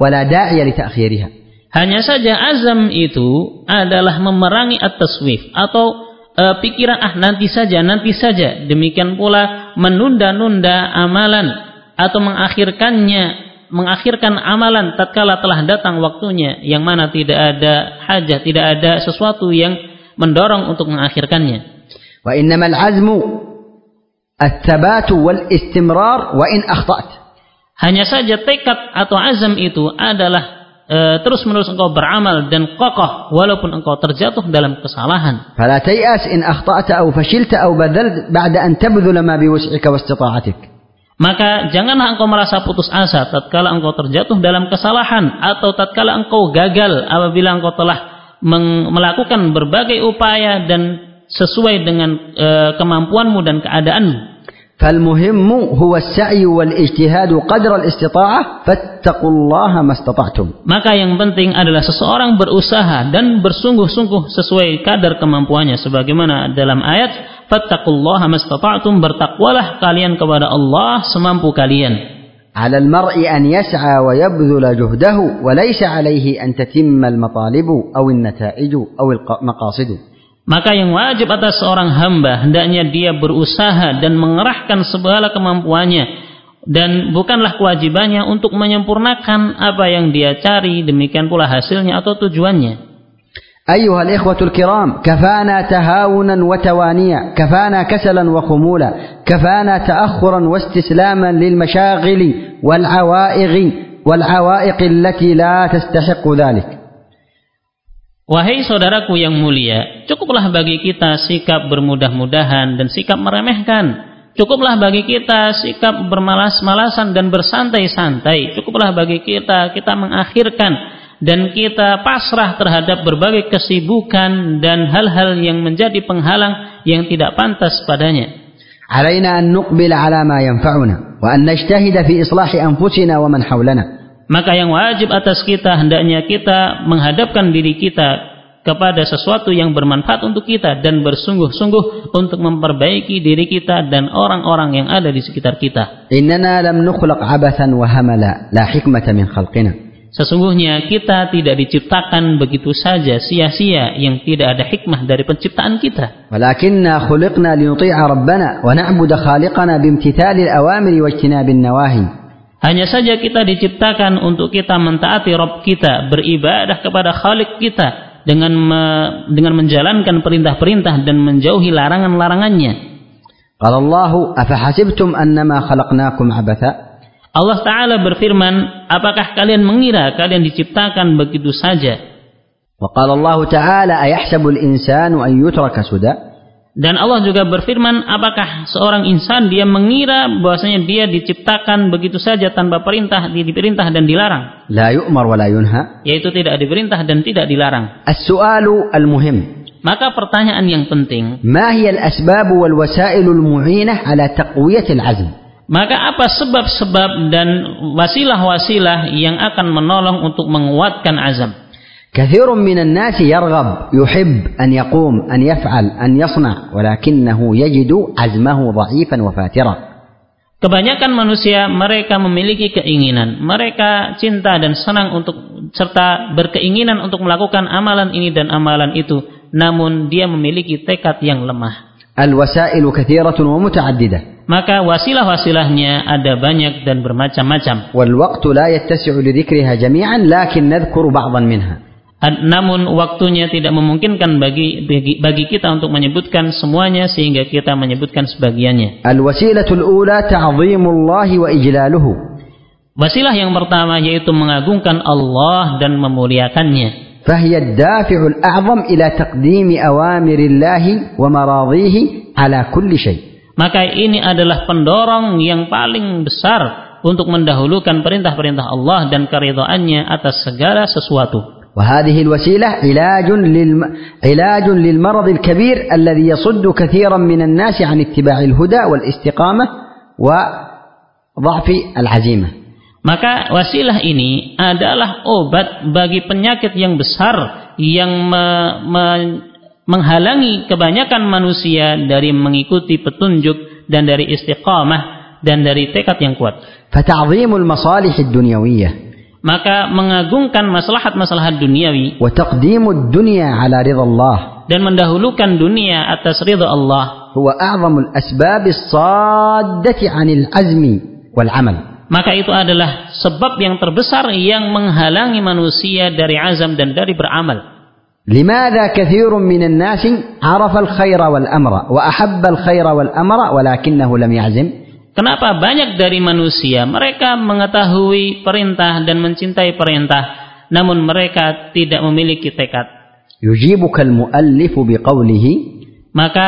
S2: wa la da'iya li ta'khiriha.
S3: Hanya saja azam itu adalah memerangi at-taswif atau uh, pikiran ah nanti saja nanti saja. Demikian pula menunda-nunda amalan atau mengakhirkannya mengakhirkan amalan tatkala telah datang waktunya yang mana tidak ada hajah tidak ada sesuatu yang mendorong untuk mengakhirkannya
S2: wa innamal azmu at-tabat wal istimrar wa in
S3: hanya saja tekad atau azam itu adalah e, terus menerus engkau beramal dan kokoh walaupun engkau terjatuh dalam kesalahan.
S2: Fala tayas in akhta'ta au fashilta au badalta ba'da an tabdhul ma biwus'ika wa istita'atik.
S3: Maka janganlah engkau merasa putus asa tatkala engkau terjatuh dalam kesalahan atau tatkala engkau gagal apabila engkau telah melakukan berbagai upaya dan sesuai dengan e, kemampuanmu dan keadaanmu.
S2: فالمهم هو السعي والاجتهاد قدر الاستطاعة فاتقوا الله ما استطعتم
S3: maka yang penting adalah seseorang berusaha dan bersungguh-sungguh sesuai kadar kemampuannya sebagaimana dalam ayat fattaqullaha mastata'tum bertakwalah kalian kepada Allah semampu kalian
S2: على المرء أن يسعى ويبذل جهده وليس عليه أن تتم المطالب أو النتائج أو المقاصد
S3: Maka yang wajib atas seorang hamba hendaknya dia berusaha dan mengerahkan segala kemampuannya dan bukanlah kewajibannya untuk menyempurnakan apa yang dia cari demikian pula hasilnya atau tujuannya.
S2: أيها الإخوة الكرام كفانا تهاونا وتوانيا كفانا كسلا وخمولا كفانا تأخرا واستسلاما للمشاغل والعوائق والعوائق التي لا تستحق ذلك
S3: Wahai saudaraku yang mulia, cukuplah bagi kita sikap bermudah-mudahan dan sikap meremehkan. Cukuplah bagi kita sikap bermalas-malasan dan bersantai-santai. Cukuplah bagi kita kita mengakhirkan dan kita pasrah terhadap berbagai kesibukan dan hal-hal yang menjadi penghalang yang tidak pantas padanya.
S2: علينا أن نقبل على ما ينفعنا وأن نجتهد في إصلاح أنفسنا ومن حولنا
S3: maka yang wajib atas kita hendaknya kita menghadapkan diri kita kepada sesuatu yang bermanfaat untuk kita dan bersungguh-sungguh untuk memperbaiki diri kita dan orang-orang yang ada di sekitar kita.
S2: Innana lam nukhlaq abathan wa hamala la hikmata min khalqina.
S3: Sesungguhnya kita tidak diciptakan begitu saja sia-sia yang tidak ada hikmah dari penciptaan kita.
S2: Walakinna khuliqna linuti'a rabbana wa na'budu khaliqana bimtithali al-awamiri wa ijtinabin nawahi.
S3: Hanya saja kita diciptakan untuk kita mentaati Rob kita, beribadah kepada Khalik kita dengan me, dengan menjalankan perintah-perintah dan menjauhi larangan-larangannya.
S2: Qala Allah, "Afahasibtum annama khalaqnakum abatha?"
S3: Allah taala berfirman, "Apakah kalian mengira kalian diciptakan begitu saja?"
S2: Wa qala Allah taala, "Ayahsabul insanu an yutraka suda?"
S3: Dan Allah juga berfirman, apakah seorang insan dia mengira bahwasanya dia diciptakan begitu saja tanpa perintah, diperintah dan dilarang?
S2: لا يؤمر ولا ينهى
S3: Yaitu tidak diperintah dan tidak dilarang.
S2: السؤال المهم
S3: Maka pertanyaan yang penting,
S2: ما هي الأسباب والوسائل المعينة على تقوية العزم
S3: maka apa sebab-sebab dan wasilah-wasilah yang akan menolong untuk menguatkan azam?
S2: كثير من الناس يرغب يحب أن يقوم أن يفعل أن يصنع ولكنه يجد عزمه ضعيفا وفاترا
S3: Kebanyakan manusia mereka memiliki keinginan, mereka cinta dan senang untuk serta berkeinginan untuk melakukan amalan ini dan amalan itu, namun dia memiliki tekad yang lemah.
S2: الوسائل كثيرة ومتعددة
S3: Maka wasilah-wasilahnya ada banyak dan bermacam-macam.
S2: والوقت لا يتسع لذكرها جميعا لكن نذكر بعضا منها
S3: Ad- Namun waktunya tidak memungkinkan bagi, bagi bagi kita untuk menyebutkan semuanya sehingga kita menyebutkan sebagiannya.
S2: الوسيلة الأولى تعظيم الله وإجلاله
S3: Wasilah yang pertama yaitu mengagungkan Allah dan memuliakannya.
S2: فهي الدافع الأعظم إلى تقديم أوامر الله ومراضيه على كل شيء
S3: Maka ini adalah pendorong yang paling besar untuk mendahulukan perintah-perintah Allah dan keridhaannya atas segala sesuatu.
S2: وهذه الوسيلة علاج للم... علاج للمرض الكبير الذي يصد كثيرا من الناس عن اتباع الهدى والاستقامة وضعف العزيمة
S3: Maka wasilah ini adalah obat bagi penyakit yang besar yang me- me- menghalangi kebanyakan manusia dari mengikuti petunjuk dan dari istiqamah dan dari tekad yang kuat.
S2: Fata'zimul masalih dunyawiyah
S3: maka mengagungkan maslahat-maslahat duniawi.
S2: Wa taqdimud dunya ala ridha
S3: dan mendahulukan dunia atas ridha Allah.
S2: Huwa a'zamul asbab as-saddati 'anil azmi wal 'amal.
S3: Maka itu adalah sebab yang terbesar yang menghalangi manusia dari azam dan dari beramal.
S2: لماذا كثير من الناس عرف الخير والأمر وأحب الخير والأمر ولكنه لم يعزم
S3: Kenapa banyak dari manusia mereka mengetahui perintah dan mencintai perintah, namun mereka tidak memiliki tekad?
S2: يجيبك المؤلف بقوله
S3: Maka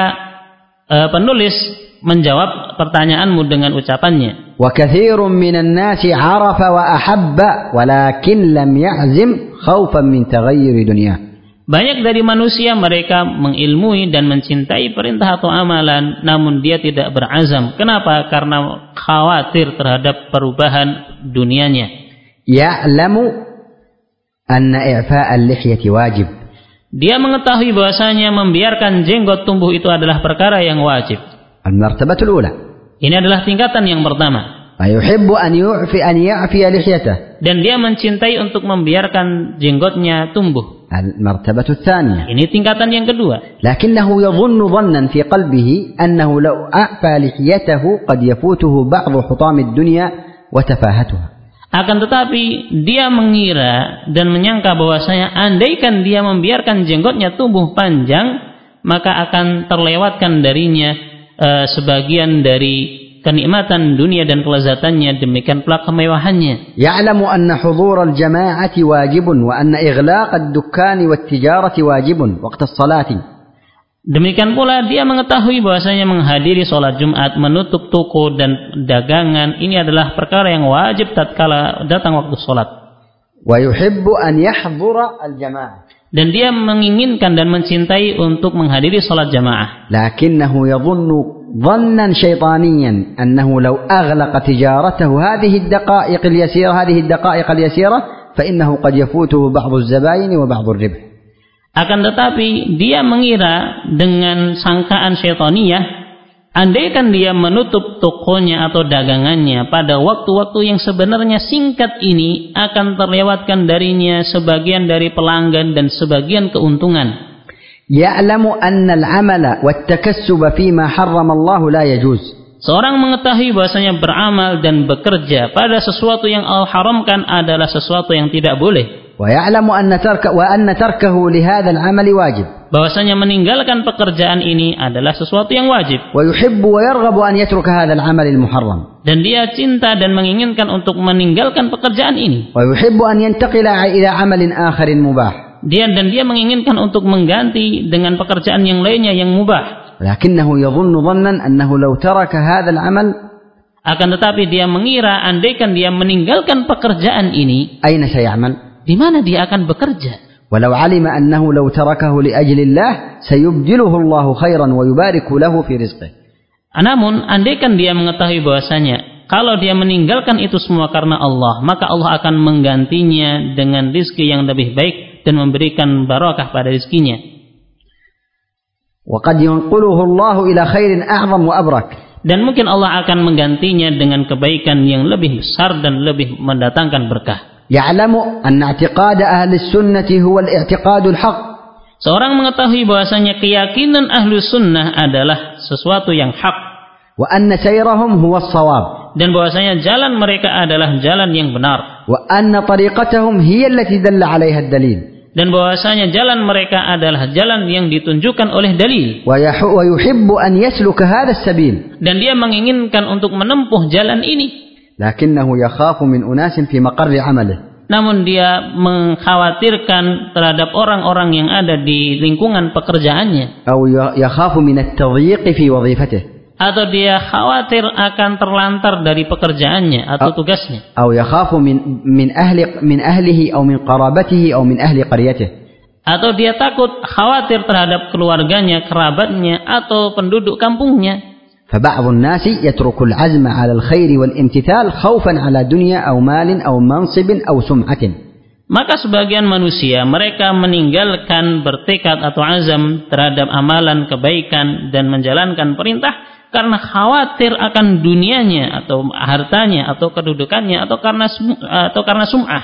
S3: eh, penulis menjawab pertanyaanmu dengan ucapannya.
S2: وكثير من الناس عرف وأحب ولكن لم يعزم خوفا من تغير دنياه
S3: Banyak dari manusia mereka mengilmui dan mencintai perintah atau amalan namun dia tidak berazam. Kenapa? Karena khawatir terhadap perubahan dunianya.
S2: Ya'lamu anna i'fa'a lihyati wajib.
S3: Dia mengetahui bahwasanya membiarkan jenggot tumbuh itu adalah perkara yang wajib.
S2: Al-martabatul ula.
S3: Ini adalah tingkatan yang pertama.
S2: An yu'fi an ya'fi.
S3: Dan dia mencintai untuk membiarkan jenggotnya tumbuh.
S2: المرتبة الثانية
S3: Ini tingkatan yang kedua.
S2: لكنه يظن ظنا في قلبه أنه لو أعفى لحيته قد يفوته بعض حطام الدنيا وتفاهتها
S3: Akan tetapi dia mengira dan menyangka bahwasanya andaikan dia membiarkan jenggotnya tumbuh panjang, maka akan terlewatkan darinya eh, sebagian dari kenikmatan dunia dan kelezatannya demikian pula kemewahannya
S2: ya'lamu anna hudhur al-jama'ati wajibun wa anna ighlaq ad-dukkan wa tijarati wajibun waqt as-salat.
S3: demikian pula dia mengetahui bahwasanya menghadiri salat Jumat menutup toko dan dagangan ini adalah perkara yang wajib tatkala datang waktu salat
S2: wa yuhibbu an yahdhura al-jama'ah
S3: dan dia menginginkan dan mencintai untuk menghadiri salat jamaah.
S2: Lakinnahu yadhunnu ظنا شيطانيا أنه لو أغلق تجارته هذه الدقائق اليسيرة هذه الدقائق اليسيرة فإنه قد يفوته بعض الزباين وبعض الربح
S3: Akan tetapi dia mengira dengan sangkaan syaitaniyah, andaikan dia menutup tokonya atau dagangannya pada waktu-waktu yang sebenarnya singkat ini akan terlewatkan darinya sebagian dari pelanggan dan sebagian keuntungan.
S2: يعلم أن العمل والتكسب فيما حرم الله لا يجوز
S3: Seorang mengetahui bahwasanya beramal dan bekerja pada sesuatu yang Allah haramkan adalah sesuatu yang tidak boleh.
S2: ويعلم أن ترك وأن تركه لهذا العمل واجب
S3: Bahwasanya meninggalkan pekerjaan ini adalah sesuatu yang wajib.
S2: ويحب ويرغب أن يترك هذا العمل المحرم
S3: Dan dia cinta dan menginginkan untuk meninggalkan pekerjaan ini.
S2: ويحب أن ينتقل إلى عمل آخر مباح
S3: Dia dan dia menginginkan untuk mengganti dengan pekerjaan yang lainnya yang mubah.
S2: ولكنه يظن ظنا أنه لو ترك هذا العمل
S3: Akan tetapi dia mengira andaikan dia meninggalkan pekerjaan ini,
S2: أين سيعمل
S3: di mana dia akan bekerja?
S2: ولو علم أنه لو تركه لأجل الله سيبدله الله خيرا ويبارك له في رزقه
S3: Namun, andaikan dia mengetahui bahwasanya kalau dia meninggalkan itu semua karena Allah, maka Allah akan menggantinya dengan rizki yang lebih baik dan memberikan barakah pada rizkinya.
S2: وقد ينقله الله إلى خير أعظم وأبرك
S3: Dan mungkin Allah akan menggantinya dengan kebaikan yang lebih besar dan lebih mendatangkan berkah.
S2: يعلم أن اعتقاد أهل السنة هو الاعتقاد الحق
S3: Seorang mengetahui bahwasanya keyakinan ahlu sunnah adalah sesuatu yang hak
S2: وأن سيرهم هو الصواب
S3: dan bahwasanya jalan mereka adalah jalan yang benar
S2: وأن طريقتهم هي التي دل عليها الدليل
S3: dan bahwasanya jalan mereka adalah jalan yang ditunjukkan oleh dalil. Dan dia menginginkan untuk menempuh jalan ini. Namun dia mengkhawatirkan terhadap orang-orang yang ada di lingkungan pekerjaannya
S2: أو ي- يخاف من التضييق في وظيفته
S3: atau dia khawatir akan terlantar dari pekerjaannya atau
S2: Ah.
S3: tugasnya
S2: أو يخاف من من أهل من أهله أو من قرابته أو من أهل قريته
S3: atau dia takut khawatir terhadap keluarganya, kerabatnya atau penduduk kampungnya.
S2: فبعض الناس يترك العزم على الخير والامتثال خوفا على دنيا أو مال أو منصب أو سمعة
S3: Maka sebagian manusia mereka meninggalkan bertekad atau azam terhadap amalan kebaikan dan menjalankan perintah karena khawatir akan dunianya atau hartanya atau kedudukannya atau karena atau karena sum'ah.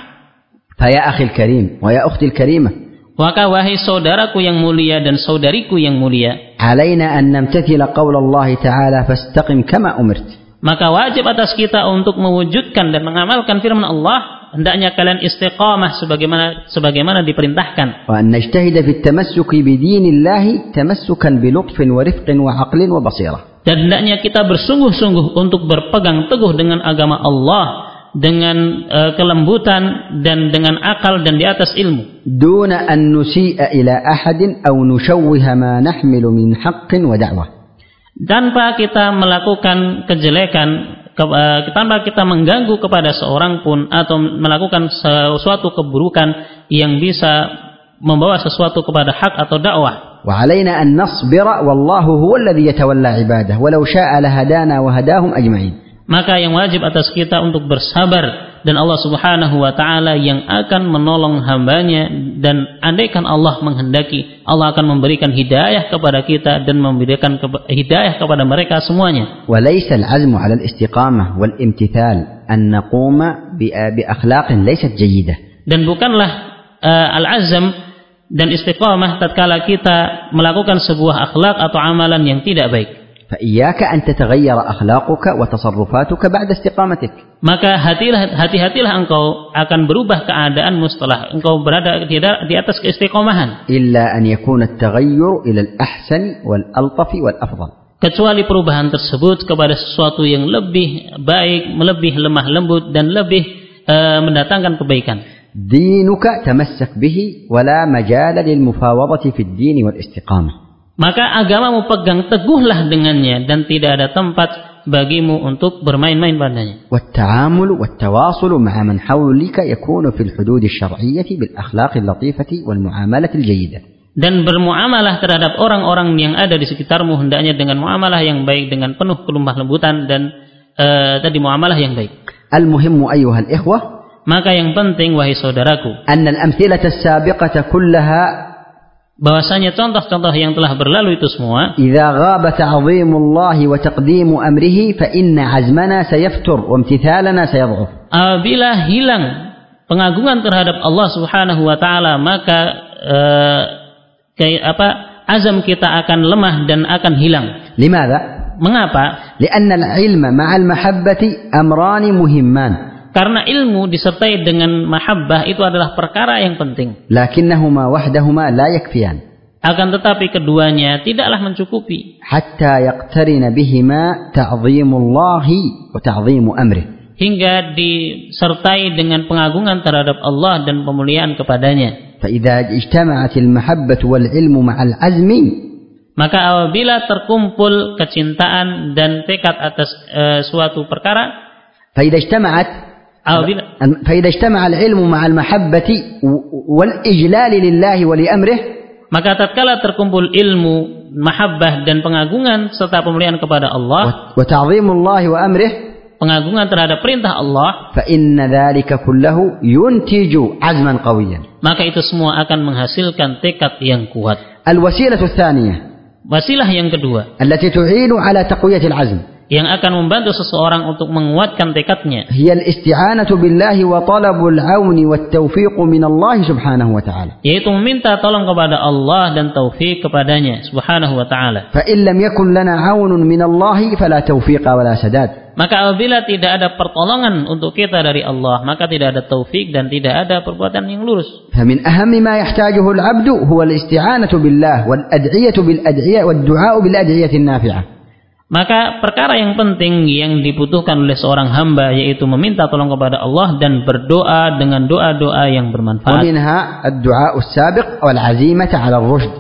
S2: Faya akhil karim wa ya ukhtil karimah.
S3: Maka wahai saudaraku yang mulia dan saudariku yang mulia,
S2: alaina an namtathila qaul Allah taala fastaqim kama umirt.
S3: Maka wajib atas kita untuk mewujudkan dan mengamalkan firman Allah hendaknya kalian istiqamah sebagaimana sebagaimana diperintahkan.
S2: Wa najtahida fit bi bidinillahi tamassukan bi lutfin wa rifqin wa aqlin wa basirah.
S3: Dan hendaknya kita bersungguh-sungguh untuk berpegang teguh dengan agama Allah dengan uh, kelembutan dan dengan akal dan di atas ilmu.
S2: Duna an nusi'a ila ahadin aw nushawwiha ma nahmilu min haqqin wa da'wah.
S3: Tanpa kita melakukan kejelekan ke- eh, tanpa kita mengganggu kepada seorang pun atau melakukan sesuatu keburukan yang bisa membawa sesuatu kepada hak atau dakwah.
S2: وعلينا أن نصبر والله هو الذي يتولى عباده ولو شاء لهدانا وهداهم أجمعين
S3: Maka yang wajib atas kita untuk bersabar dan Allah Subhanahu wa taala yang akan menolong hambanya dan andaikan Allah menghendaki Allah akan memberikan hidayah kepada kita dan memberikan keba- hidayah kepada mereka semuanya.
S2: وليس العزم على الاستقامة والامتثال أن نقوم بأ- بأخلاق ليست جيدة
S3: Dan bukanlah eh, al-azam dan istiqamah tatkala kita melakukan sebuah akhlak atau amalan yang tidak baik.
S2: فإياك أن tataghayar أخلاقك وتصرفاتك بعد استقامتك
S3: Maka hatilah, hati-hatilah engkau akan berubah keadaanmu setelah engkau berada di, di atas keistiqomahan.
S2: إلا أن يكون التغير إلى الأحسن والألطف والأفضل
S3: kecuali perubahan tersebut kepada sesuatu yang lebih baik, lebih lemah lembut dan lebih eh, mendatangkan kebaikan.
S2: دينك تمسك به ولا مجال للمفاوضة في الدين والاستقامة
S3: Maka agamamu pegang teguhlah dengannya dan tidak ada tempat bagimu untuk bermain-main padanya.
S2: والتعامل والتواصل مع من حولك يكون في الحدود الشرعية بالأخلاق اللطيفة والمعاملة الجيدة
S3: Dan bermuamalah terhadap orang-orang yang ada di sekitarmu hendaknya dengan muamalah yang baik dengan penuh kelemah lembutan dan eh, tadi muamalah yang baik.
S2: المهم أيها الإخوة
S3: Maka yang penting wahai saudaraku,
S2: أن الأمثلة السابقة كلها
S3: bahwasanya contoh-contoh yang telah berlalu itu semua
S2: idza ghaba ta'zimullahi wa taqdimu amrihi fa inna azmana sayaftur wa imtithalana sayadhuf.
S3: Apabila hilang pengagungan terhadap Allah Subhanahu wa taala maka eh, kayak apa azam kita akan lemah dan akan hilang.
S2: Limadha?
S3: Mengapa?
S2: Karena ilma ma'al mahabbati amrani muhimman.
S3: Karena ilmu disertai dengan mahabbah itu adalah perkara yang penting.
S2: لكنهما وحدهما لا يكفيان
S3: Akan tetapi keduanya tidaklah mencukupi
S2: حتى يقترن بهما تعظيم الله وتعظيم أمره
S3: hingga disertai dengan pengagungan terhadap Allah dan pemuliaan kepadanya.
S2: فإذا اجتمعت المحبة والعلم مع العزم
S3: Maka apabila terkumpul kecintaan dan tekad atas eh, suatu perkara,
S2: فإذا اجتمعت
S3: apabila
S2: فإذا اجتمع العلم مع المحبة والإجلال لله ولأمره
S3: maka tatkala terkumpul ilmu, mahabbah dan pengagungan serta pemuliaan kepada Allah,
S2: وتعظيم الله وأمره
S3: pengagungan terhadap perintah Allah,
S2: فإن ذلك كله ينتج عزما قويا
S3: maka itu semua akan menghasilkan tekad yang kuat.
S2: الوسيلة الثانية
S3: Wasilah yang kedua
S2: التي تعين على تقوية العزم
S3: yang akan membantu seseorang untuk menguatkan tekadnya
S2: هي الاستعانة بالله وطلب العون والتوفيق من الله سبحانه وتعالى
S3: yaitu meminta tolong kepada Allah dan taufik kepadanya subhanahu wa taala.
S2: فإن لم يكن لنا عون من الله فلا توفيق ولا سداد
S3: Maka apabila tidak ada pertolongan untuk kita dari Allah, maka tidak ada taufik dan tidak ada perbuatan yang lurus.
S2: فمن أهم ما يحتاجه العبد هو الاستعانة بالله والأدعية بالأدعية والدعاء بالأدعية النافعة
S3: Maka perkara yang penting yang dibutuhkan oleh seorang hamba yaitu meminta tolong kepada Allah dan berdoa dengan doa-doa yang bermanfaat.
S2: ومنها الدعاء السابق والعزيمة على الرشد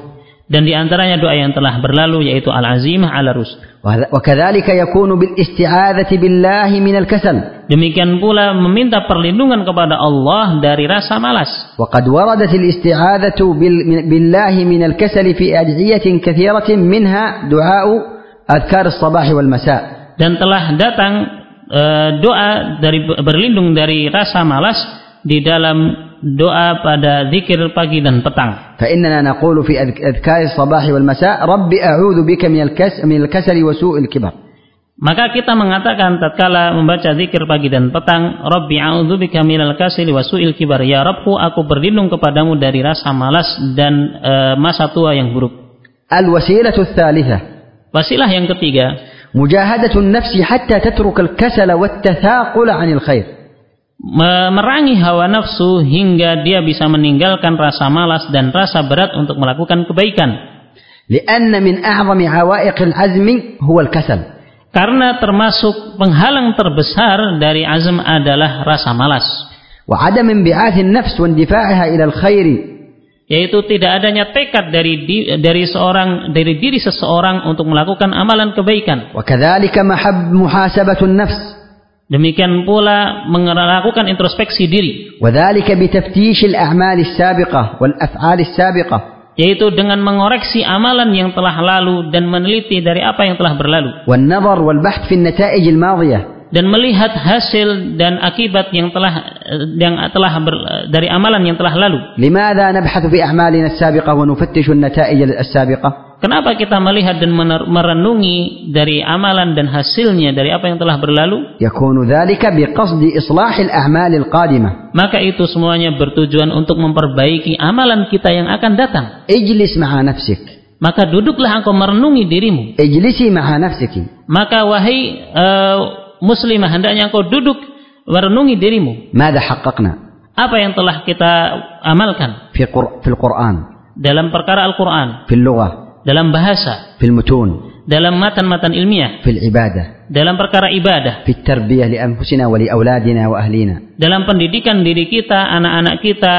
S3: Dan di antaranya doa yang telah berlalu yaitu al-azimah ala rusd.
S2: وهذا- وكذلك يكون بالاستعاذة بالله من الكسل
S3: Demikian pula meminta perlindungan kepada Allah dari rasa malas.
S2: وقد وردت الاستعاذة بال- من- بالله من الكسل في أدعية كثيرة منها دعاء أذكار الصباح والمساء
S3: Dan telah datang eh, doa dari berlindung dari rasa malas di dalam doa pada zikir pagi dan petang.
S2: فإننا نقول في أذك- أذكار الصباح والمساء رب أعوذ بك من الكسل, من الكسل وسوء الكبر
S3: Maka kita mengatakan tatkala membaca zikir pagi dan petang, Rabbi a'udzubika minal kasili wa su'il kibar. Ya Rabbku, aku berlindung kepadamu dari rasa malas dan eh, masa tua yang buruk.
S2: الوسيلة الثالثة
S3: Wasilah yang ketiga,
S2: مجاهدة النفس حتى تترك الكسل والتثاقل عن الخير
S3: me- merangi hawa nafsu hingga dia bisa meninggalkan rasa malas dan rasa berat untuk melakukan kebaikan.
S2: لأن من أعظم عوائق العزم هو الكسل
S3: Karena termasuk penghalang terbesar dari azm adalah rasa malas.
S2: وعدم انبعاث النفس واندفاعها إلى الخير
S3: Yaitu tidak adanya tekad dari di- dari seorang dari diri seseorang untuk melakukan amalan kebaikan.
S2: وكذلك محب محاسبة النفس
S3: Demikian pula melakukan introspeksi diri,
S2: وذلك بتفتيش الأعمال السابقة والأفعال السابقة
S3: yaitu dengan mengoreksi amalan yang telah lalu dan meneliti dari apa yang telah berlalu
S2: والنظر والبحث في النتائج الماضية
S3: dan melihat hasil dan akibat yang telah yang telah ber- dari amalan yang telah lalu.
S2: لماذا نبحث في أعمالنا السابقة ونفتش النتائج السابقة
S3: Kenapa kita melihat dan mener- merenungi dari amalan dan hasilnya dari apa yang telah berlalu?
S2: يكون ذلك بقصد إصلاح الأعمال القادمة
S3: Maka itu semuanya bertujuan untuk memperbaiki amalan kita yang akan datang.
S2: اجلس مع نفسك
S3: Maka duduklah engkau merenungi dirimu.
S2: اجلسي مع نفسك
S3: Maka wahai eh, muslimah hendaknya engkau duduk merenungi dirimu.
S2: Mada haqqaqna?
S3: Apa yang telah kita amalkan?
S2: Fi fil Quran.
S3: Dalam perkara Al-Quran.
S2: Fil lughah.
S3: Dalam bahasa.
S2: Fil mutun.
S3: Dalam matan-matan ilmiah.
S2: Fil ibadah.
S3: Dalam perkara ibadah.
S2: Fil tarbiyah li anfusina wa li wa ahlina.
S3: Dalam pendidikan diri kita, anak-anak kita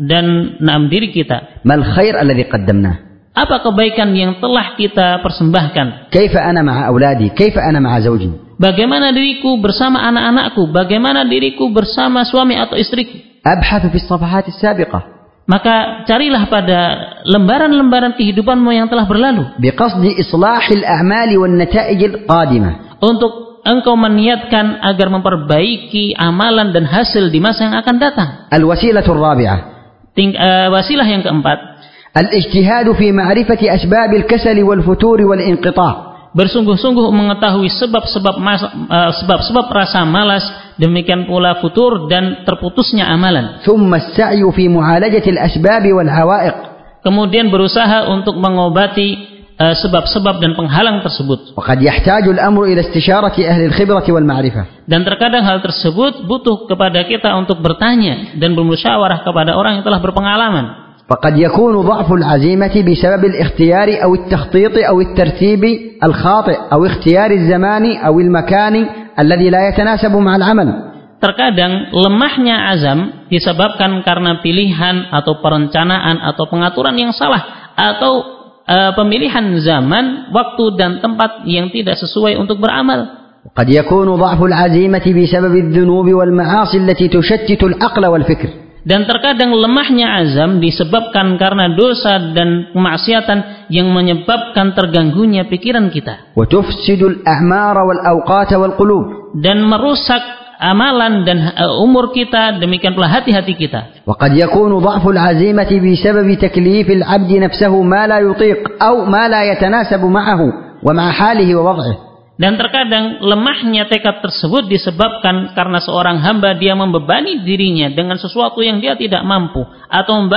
S3: dan nam diri kita.
S2: Mal khair alladhi qaddamnah?
S3: apa kebaikan yang telah kita persembahkan?
S2: Kaifa ana ma'a auladi? Kaifa ana ma'a zawji?
S3: Bagaimana diriku bersama anak-anakku? Bagaimana diriku bersama suami atau istriku?
S2: Abhathu fi safahat sabiqah.
S3: Maka carilah pada lembaran-lembaran kehidupanmu yang telah berlalu.
S2: Biqasdi islahil a'mali wan nata'ijil qadimah.
S3: Untuk engkau meniatkan agar memperbaiki amalan dan hasil di masa yang akan datang.
S2: Al wasilatul
S3: rabi'ah. Uh, wasilah yang keempat.
S2: الاجتهاد في معرفة أسباب الكسل والفتور والانقطاع
S3: bersungguh-sungguh mengetahui sebab-sebab mas- eh, sebab-sebab rasa malas, demikian pula futur dan terputusnya amalan.
S2: ثم السعي في معالجة الأسباب والعوائق
S3: Kemudian berusaha untuk mengobati eh, sebab-sebab dan penghalang tersebut.
S2: وقد يحتاج الأمر إلى استشارة أهل الخبرة والمعرفة
S3: Dan terkadang hal tersebut butuh kepada kita untuk bertanya dan bermusyawarah kepada orang yang telah berpengalaman.
S2: فقد يكون ضعف العزيمة بسبب الاختيار أو التخطيط أو الترتيب الخاطئ أو اختيار الزمان أو المكان الذي لا يتناسب مع العمل
S3: Terkadang lemahnya azam disebabkan karena pilihan atau perencanaan atau pengaturan yang salah atau uh, pemilihan zaman, waktu dan tempat yang tidak sesuai untuk beramal.
S2: قد يكون ضعف العزيمة بسبب الذنوب والمعاصي التي تشتت العقل والفكر
S3: dan terkadang lemahnya azam disebabkan karena dosa dan kemaksiatan yang menyebabkan terganggunya pikiran kita
S2: وتفسد الأعمار والأوقات والقلوب
S3: dan merusak amalan dan uh, umur kita demikian pula hati-hati kita
S2: وقد يكون ضعف العزيمة بسبب تكليف العبد نفسه ما لا يطيق أو ما لا يتناسب معه ومع حاله ووضعه
S3: Dan terkadang lemahnya tekad tersebut disebabkan karena seorang hamba dia membebani dirinya dengan sesuatu yang dia tidak mampu atau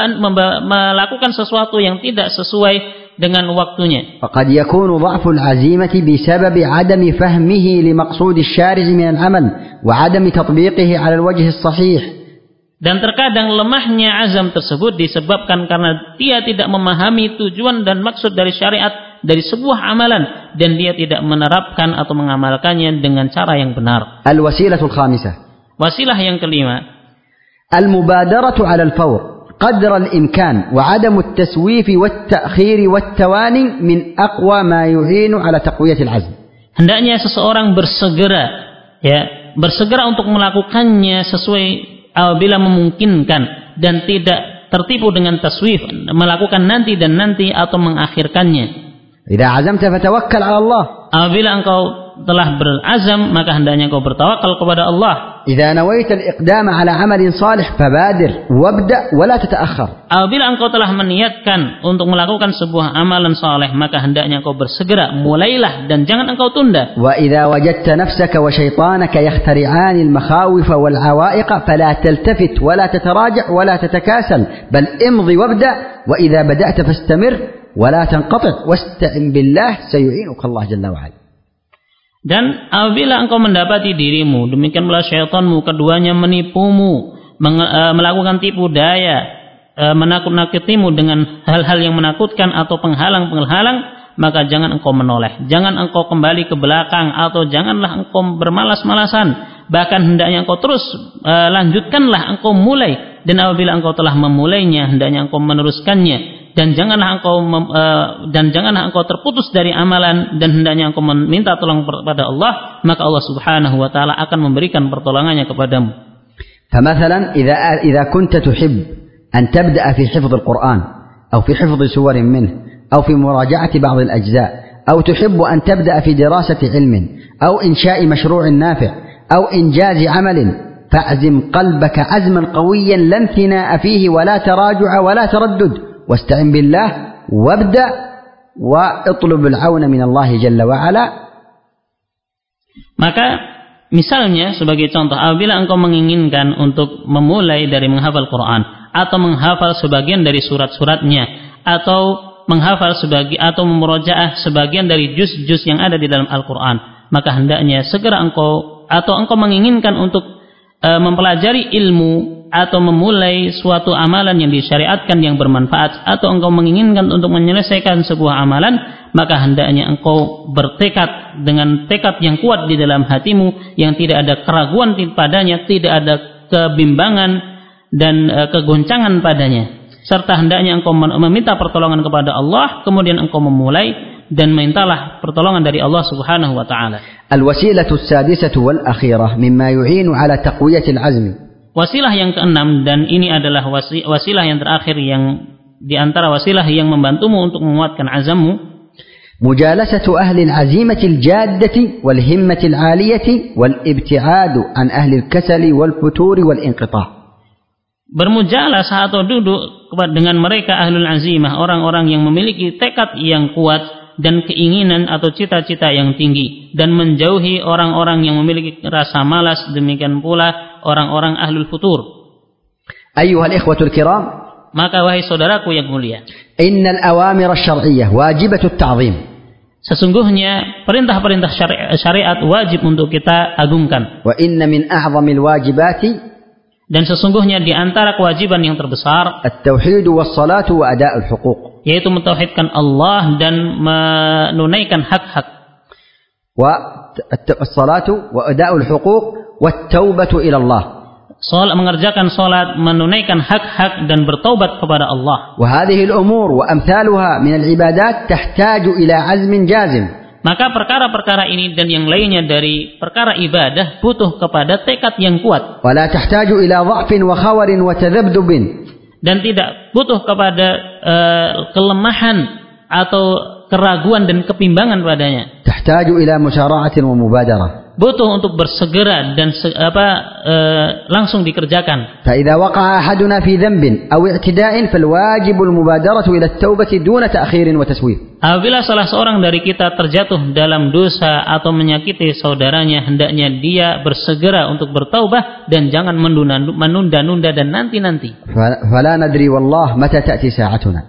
S3: melakukan sesuatu yang tidak sesuai dengan waktunya.
S2: فقد يكون ضعف العزيمة بسبب عدم فهمه لمقصود الشارع من العمل وعدم تطبيقه على الوجه الصحيح.
S3: Dan terkadang lemahnya azam tersebut disebabkan karena dia tidak memahami tujuan dan maksud dari syariat dari sebuah amalan dan dia tidak menerapkan atau mengamalkannya dengan cara yang benar.
S2: Al-wasilatul khamisah.
S3: Wasilah yang kelima.
S2: Al-mubadaratu 'ala al-fawr. قدر الإمكان وعدم التسويف والتأخير والتواني من أقوى ما يعين على تقوية العزم.
S3: Hendaknya seseorang bersegera ya, bersegera untuk melakukannya sesuai apabila memungkinkan dan tidak tertipu dengan taswif, melakukan nanti dan nanti atau mengakhirkannya.
S2: إذا عزمت فتوكل على الله.
S3: Apabila engkau telah berazam maka hendaknya engkau bertawakal kepada Allah.
S2: إذا نويت الإقدام على عمل صالح فبادر وابدأ ولا تتأخر
S3: apabila engkau telah meniatkan untuk melakukan sebuah amalan saleh maka hendaknya engkau bersegera mulailah dan jangan engkau tunda.
S2: وإذا وجدت نفسك وشيطانك يخترعان المخاوف والعوائق فلا تلتفت ولا تتراجع ولا تتكاسل بل امضي وابدأ وإذا بدأت فاستمر ولا تنقطع واستعن بالله سيعينك الله جل وعلا
S3: Dan apabila engkau mendapati dirimu, demikian pula syaitanmu, keduanya menipumu, e, melakukan tipu daya, e, menakut-nakutimu dengan hal-hal yang menakutkan atau penghalang-penghalang, maka jangan engkau menoleh. Jangan engkau kembali ke belakang atau janganlah engkau bermalas-malasan. Bahkan hendaknya engkau terus e, lanjutkanlah engkau mulai. Dan apabila engkau telah memulainya, hendaknya engkau meneruskannya dan janganlah engkau uh, dan janganlah engkau terputus dari amalan dan hendaknya engkau meminta tolong kepada Allah maka Allah Subhanahu wa taala akan memberikan pertolongannya kepadamu.
S2: فمثلا إذا إذا كنت تحب أن تبدأ في حفظ القرآن أو في حفظ سور منه أو في بعض الأجزاء أو تحب أن تبدأ في دراسة علم أو إنشاء مشروع نافع أو إنجاز عمل فاعزم قلبك عزما قويا لا انثناء فيه ولا تراجع ولا تردد واستعن بالله وابدأ واطلب العون من الله جل وعلا
S3: maka misalnya sebagai contoh apabila engkau menginginkan untuk memulai dari menghafal Quran atau menghafal sebagian dari surat-suratnya atau menghafal sebagai atau memurojaah sebagian dari juz-juz yang ada di dalam Al-Qur'an maka hendaknya segera engkau atau engkau menginginkan untuk e, mempelajari ilmu atau memulai suatu amalan yang disyariatkan yang bermanfaat atau engkau menginginkan untuk menyelesaikan sebuah amalan maka hendaknya engkau bertekad dengan tekad yang kuat di dalam hatimu yang tidak ada keraguan padanya tidak ada kebimbangan dan e, kegoncangan padanya serta hendaknya engkau meminta pertolongan kepada Allah kemudian engkau memulai dan mintalah pertolongan dari Allah Subhanahu wa taala.
S2: Al-wasilatu as-sadisatu wal akhirah mimma yu'inu ala taqwiyati al-'azmi
S3: Wasilah yang keenam dan ini adalah wasilah yang terakhir yang di antara wasilah yang membantumu untuk menguatkan azammu.
S2: Mujalasatu ahli al-azimati al-jaddati wal-himmati al-aliyati wal-ibti'adu
S3: an atau duduk dengan mereka ahlul azimah, orang-orang yang memiliki tekad yang kuat, dan keinginan atau cita-cita yang tinggi dan menjauhi orang-orang yang memiliki rasa malas. Demikian pula orang-orang ahlul futur.
S2: Ayuhal ikhwatul kiram.
S3: Maka wahai saudaraku yang mulia
S2: innal awamir asy-syar'iyyah wajibatut ta'zim.
S3: sesungguhnya perintah-perintah syariat wajib untuk kita agungkan.
S2: Wa inna min a'zamil wajibati
S3: dan sesungguhnya di antara kewajiban yang terbesar
S2: at-tauhid was-salatu wa ada'ul huquq
S3: yaitu mentauhidkan Allah dan menunaikan hak-hak.
S2: Wa salatu wa ada'ul huquq wa taubatu ila Allah.
S3: Salat mengerjakan salat, menunaikan hak-hak dan bertaubat kepada Allah.
S2: وهذه الأمور وأمثالها من العبادات تحتاج إلى عزم جازم
S3: Maka perkara-perkara ini dan yang lainnya dari perkara ibadah butuh kepada tekad yang kuat. Dan tidak butuh kepada uh, kelemahan atau keraguan dan kebimbangan padanya.
S2: تحتاج إلى مسارعة ومبادرة
S3: Butuh untuk bersegera dan se- apa eh, langsung dikerjakan.
S2: فإذا وقع أحدنا في ذنب أو اعتداء فالواجب المبادرة إلى التوبة دون تأخير وتسويف
S3: Apabila salah seorang dari kita terjatuh dalam dosa atau menyakiti saudaranya, hendaknya dia bersegera untuk bertaubah dan jangan menunda- menunda-nunda dan nanti-nanti.
S2: ف- فلا ندري والله متى تأتي ساعتنا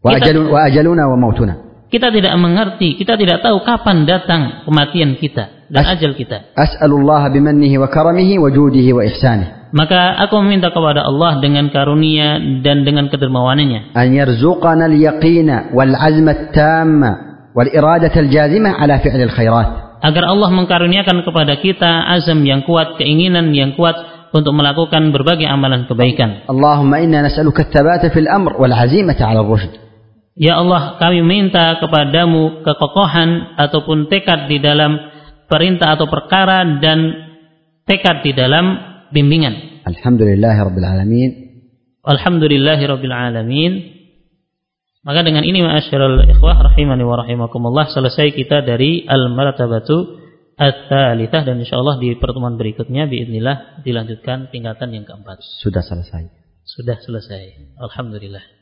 S2: وأجل وأجلنا وموتنا
S3: Kita tidak mengerti, kita tidak tahu kapan datang kematian kita dan
S2: As
S3: ajal kita.
S2: As'alullah bimannihi wa karamihi wa judihi wa ihsanih.
S3: Maka aku meminta kepada Allah dengan karunia dan dengan kedermawanannya.
S2: An yarzuqana al-yaqina wal 'azma tamma wal iradata al jazima ala fi'l al-khairat.
S3: Agar Allah mengkaruniakan kepada kita azam yang kuat, keinginan yang kuat untuk melakukan berbagai amalan kebaikan.
S2: Allahumma inna nas'aluka al-thabata fil amr wal 'azimata 'ala ar-rushd.
S3: Ya Allah, kami minta kepadamu kekokohan ataupun tekad di dalam perintah atau perkara dan tekad di dalam bimbingan.
S2: Alhamdulillahirobbilalamin. Alhamdulillahirobbilalamin.
S3: Alamin. Alamin. Maka dengan ini ma'asyiral ikhwah rahimani wa rahimakumullah selesai kita dari al-maratabatu ats-tsalitsah dan insyaallah di pertemuan berikutnya biidznillah dilanjutkan tingkatan yang keempat.
S2: Sudah selesai.
S3: Sudah selesai. Alhamdulillah.